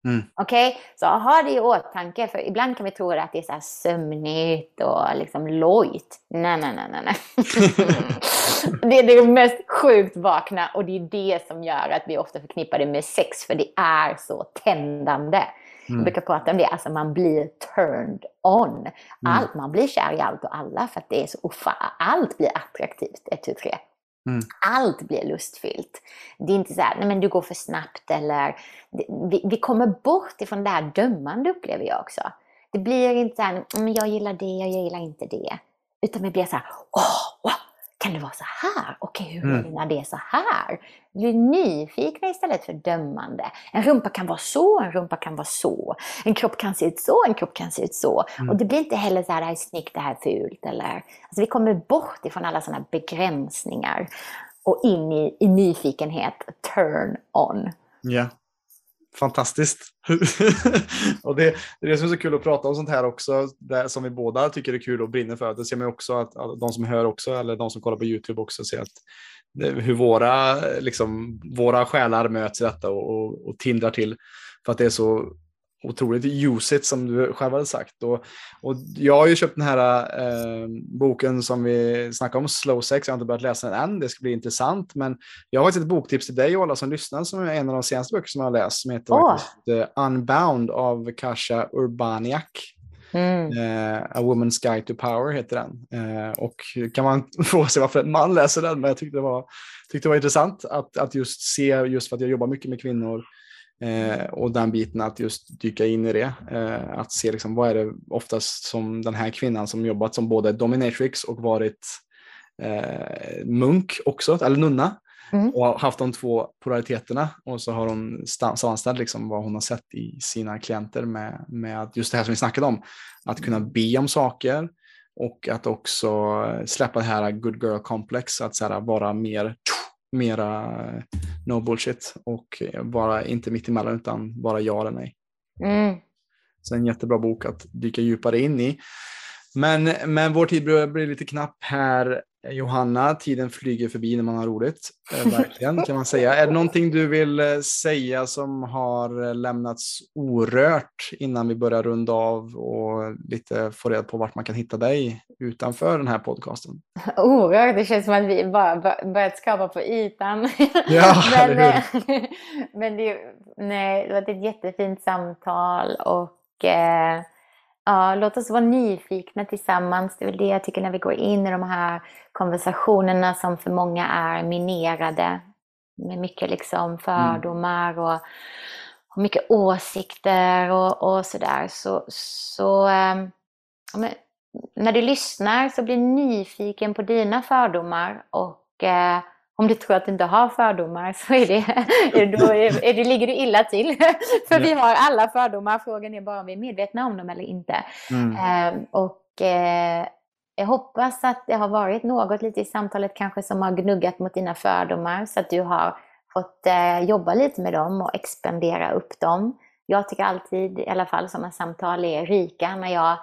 Mm. Okej, så ha det i åtanke för ibland kan vi tro att det är så här sömnigt och liksom lojt. Nej, nej, nej, nej, nej. det är det mest sjukt vakna och det är det som gör att vi ofta förknippar det med sex för det är så tändande. Jag Mm. brukar prata om det, alltså man blir turned on. Allt, Man blir kär i allt och alla för att det är så ofa- allt blir attraktivt, ett, tu, tre. Mm. Allt blir lustfyllt. Det är inte så här, nej men du går för snabbt eller... Vi, vi kommer bort ifrån det här dömande upplever jag också. Det blir inte så här, mm, jag gillar det, jag gillar inte det. Utan vi blir så här, åh, åh kan det vara så här? Okej, hur är Mm. det när det är så här? Vi blir nyfikna istället för dömande. En rumpa kan vara så, en rumpa kan vara så. En kropp kan se ut så, en kropp kan se ut så. Mm. Och det blir inte heller så här, det här är snyggt, det här är fult. Eller, alltså vi kommer bort ifrån alla sådana begränsningar och in i, i nyfikenhet, turn on. Ja. Fantastiskt. och det, det är det som är så kul att prata om sånt här också, det som vi båda tycker är kul och brinner för. Det ser man också att att de som hör också, eller de som kollar på YouTube också, ser att det, hur våra, liksom, våra själar möts i detta och, och, och tindrar till. För att det är så otroligt ljusigt som du själv hade sagt. Och, och jag har ju köpt den här eh, boken som vi snackade om, Slow Sex. Jag har inte börjat läsa den än, det ska bli intressant. Men jag har faktiskt ett boktips till dig och alla som lyssnar som är en av de senaste böcker som jag har läst som heter faktiskt, eh, Unbound av Kasia Urbaniak. Mm. Eh, A Woman's Guide to Power heter den. Eh, och kan man fråga sig varför en man läser den, men jag tyckte det var, tyckte det var intressant att, att just se, just för att jag jobbar mycket med kvinnor eh, och den biten att just dyka in i det. Eh, att se liksom, vad är det oftast som den här kvinnan som jobbat som både dominatrix och varit eh, munk också, eller nunna. Mm. Och haft de två polariteterna och så har hon sammanställt liksom vad hon har sett i sina klienter med, med just det här som vi snackade om. Att kunna be om saker och att också släppa det här good girl complex, att så här, vara mer mera no bullshit och vara inte mitt emellan utan bara ja eller nej. Mm. Så en jättebra bok att dyka djupare in i. Men, men vår tid börjar bli lite knapp här, Johanna. Tiden flyger förbi när man har roligt. Eh, verkligen, kan man säga. Är det någonting du vill eh, säga som har eh, lämnats orört innan vi börjar runda av och lite få reda på vart man kan hitta dig utanför den här podcasten? Orört, det känns som att vi bara bör- börjat skapa på ytan. Ja, men, eller eh, men det, nej, det var ett jättefint samtal och eh, ja, låt oss vara nyfikna tillsammans. Det är väl det jag tycker när vi går in i de här konversationerna som för många är minerade med mycket liksom fördomar och, och mycket åsikter och, och sådär. Så, så eh, ja, när du lyssnar så bli nyfiken på dina fördomar och eh, om du tror att du inte har fördomar så är det, är, är, ligger du illa till. För vi har alla fördomar, frågan är bara om vi är medvetna om dem eller inte. Mm. Eh, och eh, jag hoppas att det har varit något lite i samtalet kanske som har gnuggat mot dina fördomar så att du har fått eh, jobba lite med dem och expandera upp dem. Jag tycker alltid, i alla fall sådana samtal är rika när jag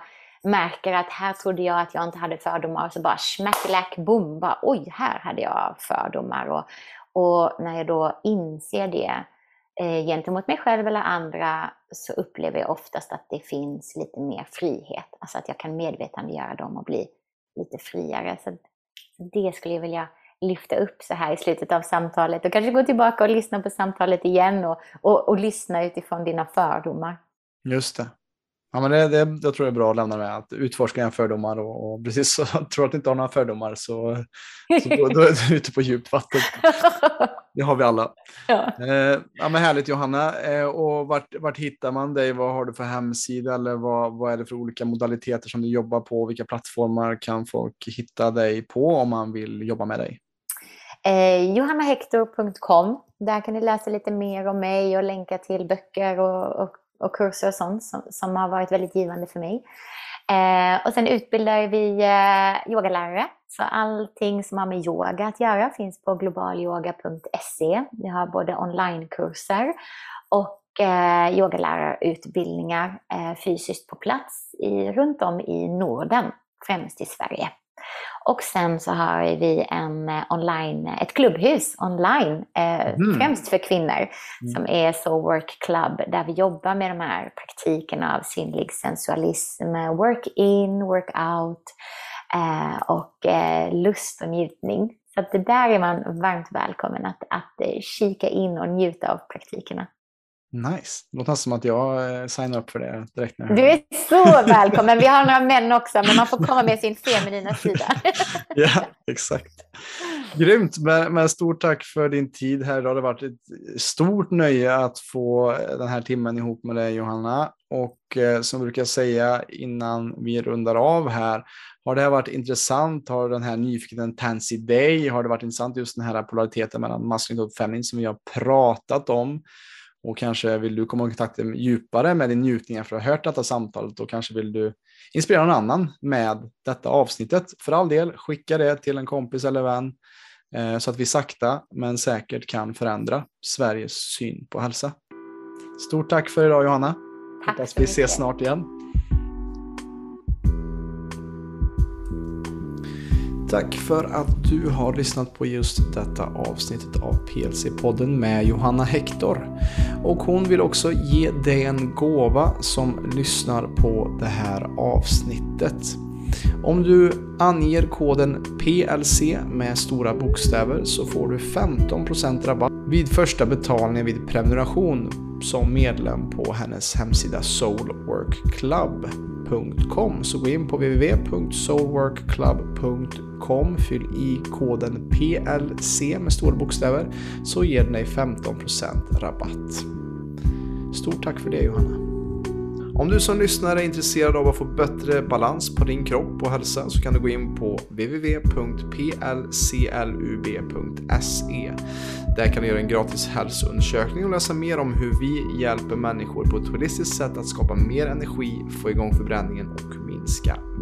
märker att här trodde jag att jag inte hade fördomar och så bara smackelack boom, bara oj, här hade jag fördomar. Och, och när jag då inser det eh, gentemot mig själv eller andra så upplever jag oftast att det finns lite mer frihet. Alltså att jag kan medvetandegöra dem och bli lite friare. Så det skulle jag vilja lyfta upp så här i slutet av samtalet och kanske gå tillbaka och lyssna på samtalet igen och, och, och lyssna utifrån dina fördomar. Just det. Ja, men det, det, jag tror det är bra att lämna med att utforska dina fördomar och, och precis så tror att du inte har några fördomar så, så då, då är du ute på djupt vatten. Det har vi alla. ja. Eh, ja, men härligt Johanna. Eh, och vart, vart hittar man dig? Vad har du för hemsida eller vad, vad är det för olika modaliteter som du jobbar på? Vilka plattformar kan folk hitta dig på om man vill jobba med dig? Eh, johannahector.com. Där kan ni läsa lite mer om mig och länka till böcker och, och, och kurser och sånt som, som har varit väldigt givande för mig. Eh, och sen utbildar vi eh, yogalärare. Så allting som har med yoga att göra finns på globalyoga.se. Vi har både onlinekurser och eh, yogalärarutbildningar eh, fysiskt på plats i, runt om i Norden, främst i Sverige. Och sen så har vi en eh, online, ett klubbhus online, mm. främst för kvinnor, mm. som är So Work Club, där vi jobbar med de här praktikerna av sinnlig sensualism, work in, work out eh, och lust och njutning. Så att det där är man varmt välkommen att, att kika in och njuta av praktikerna. Nice. Det låter som att jag eh, signar upp för det direkt nu. Du är så välkommen. Vi har några män också, men man får komma med sin feminina sida. ja, exakt. Grymt, men, men stort tack för din tid här idag. Det har varit ett stort nöje att få den här timmen ihop med dig Johanna. Och eh, som jag brukar säga innan vi rundar av här, har det här varit intressant? Har den här nyfikenheten tänts i dig? Har det varit intressant just den här polariteten mellan maskulin och feminin som vi har pratat om? Och kanske vill du komma i kontakt djupare med din njutning efter att ha hört detta samtalet och kanske vill du inspirera någon annan med detta avsnittet. För all del, skicka det till en kompis eller vän eh, så att vi sakta men säkert kan förändra Sveriges syn på hälsa. Stort tack för idag Johanna. Tack Hoppas vi ses snart igen. Tack för att du har lyssnat på just detta avsnittet av PLC-podden med Johanna Hector. Och hon vill också ge dig en gåva som lyssnar på det här avsnittet. Om du anger koden PLC med stora bokstäver så får du 15% rabatt vid första betalningen vid prenumeration som medlem på hennes hemsida soulworkclub.com. Så gå in på www.soulworkclub.com, fyll i koden PLC med stora bokstäver så ger den dig 15% rabatt. Stort tack för det Johanna. Om du som lyssnare är intresserad av att få bättre balans på din kropp och hälsa så kan du gå in på www.plclub.se. Där kan du göra en gratis hälsoundersökning och läsa mer om hur vi hjälper människor på ett holistiskt sätt att skapa mer energi, få igång förbränningen och minska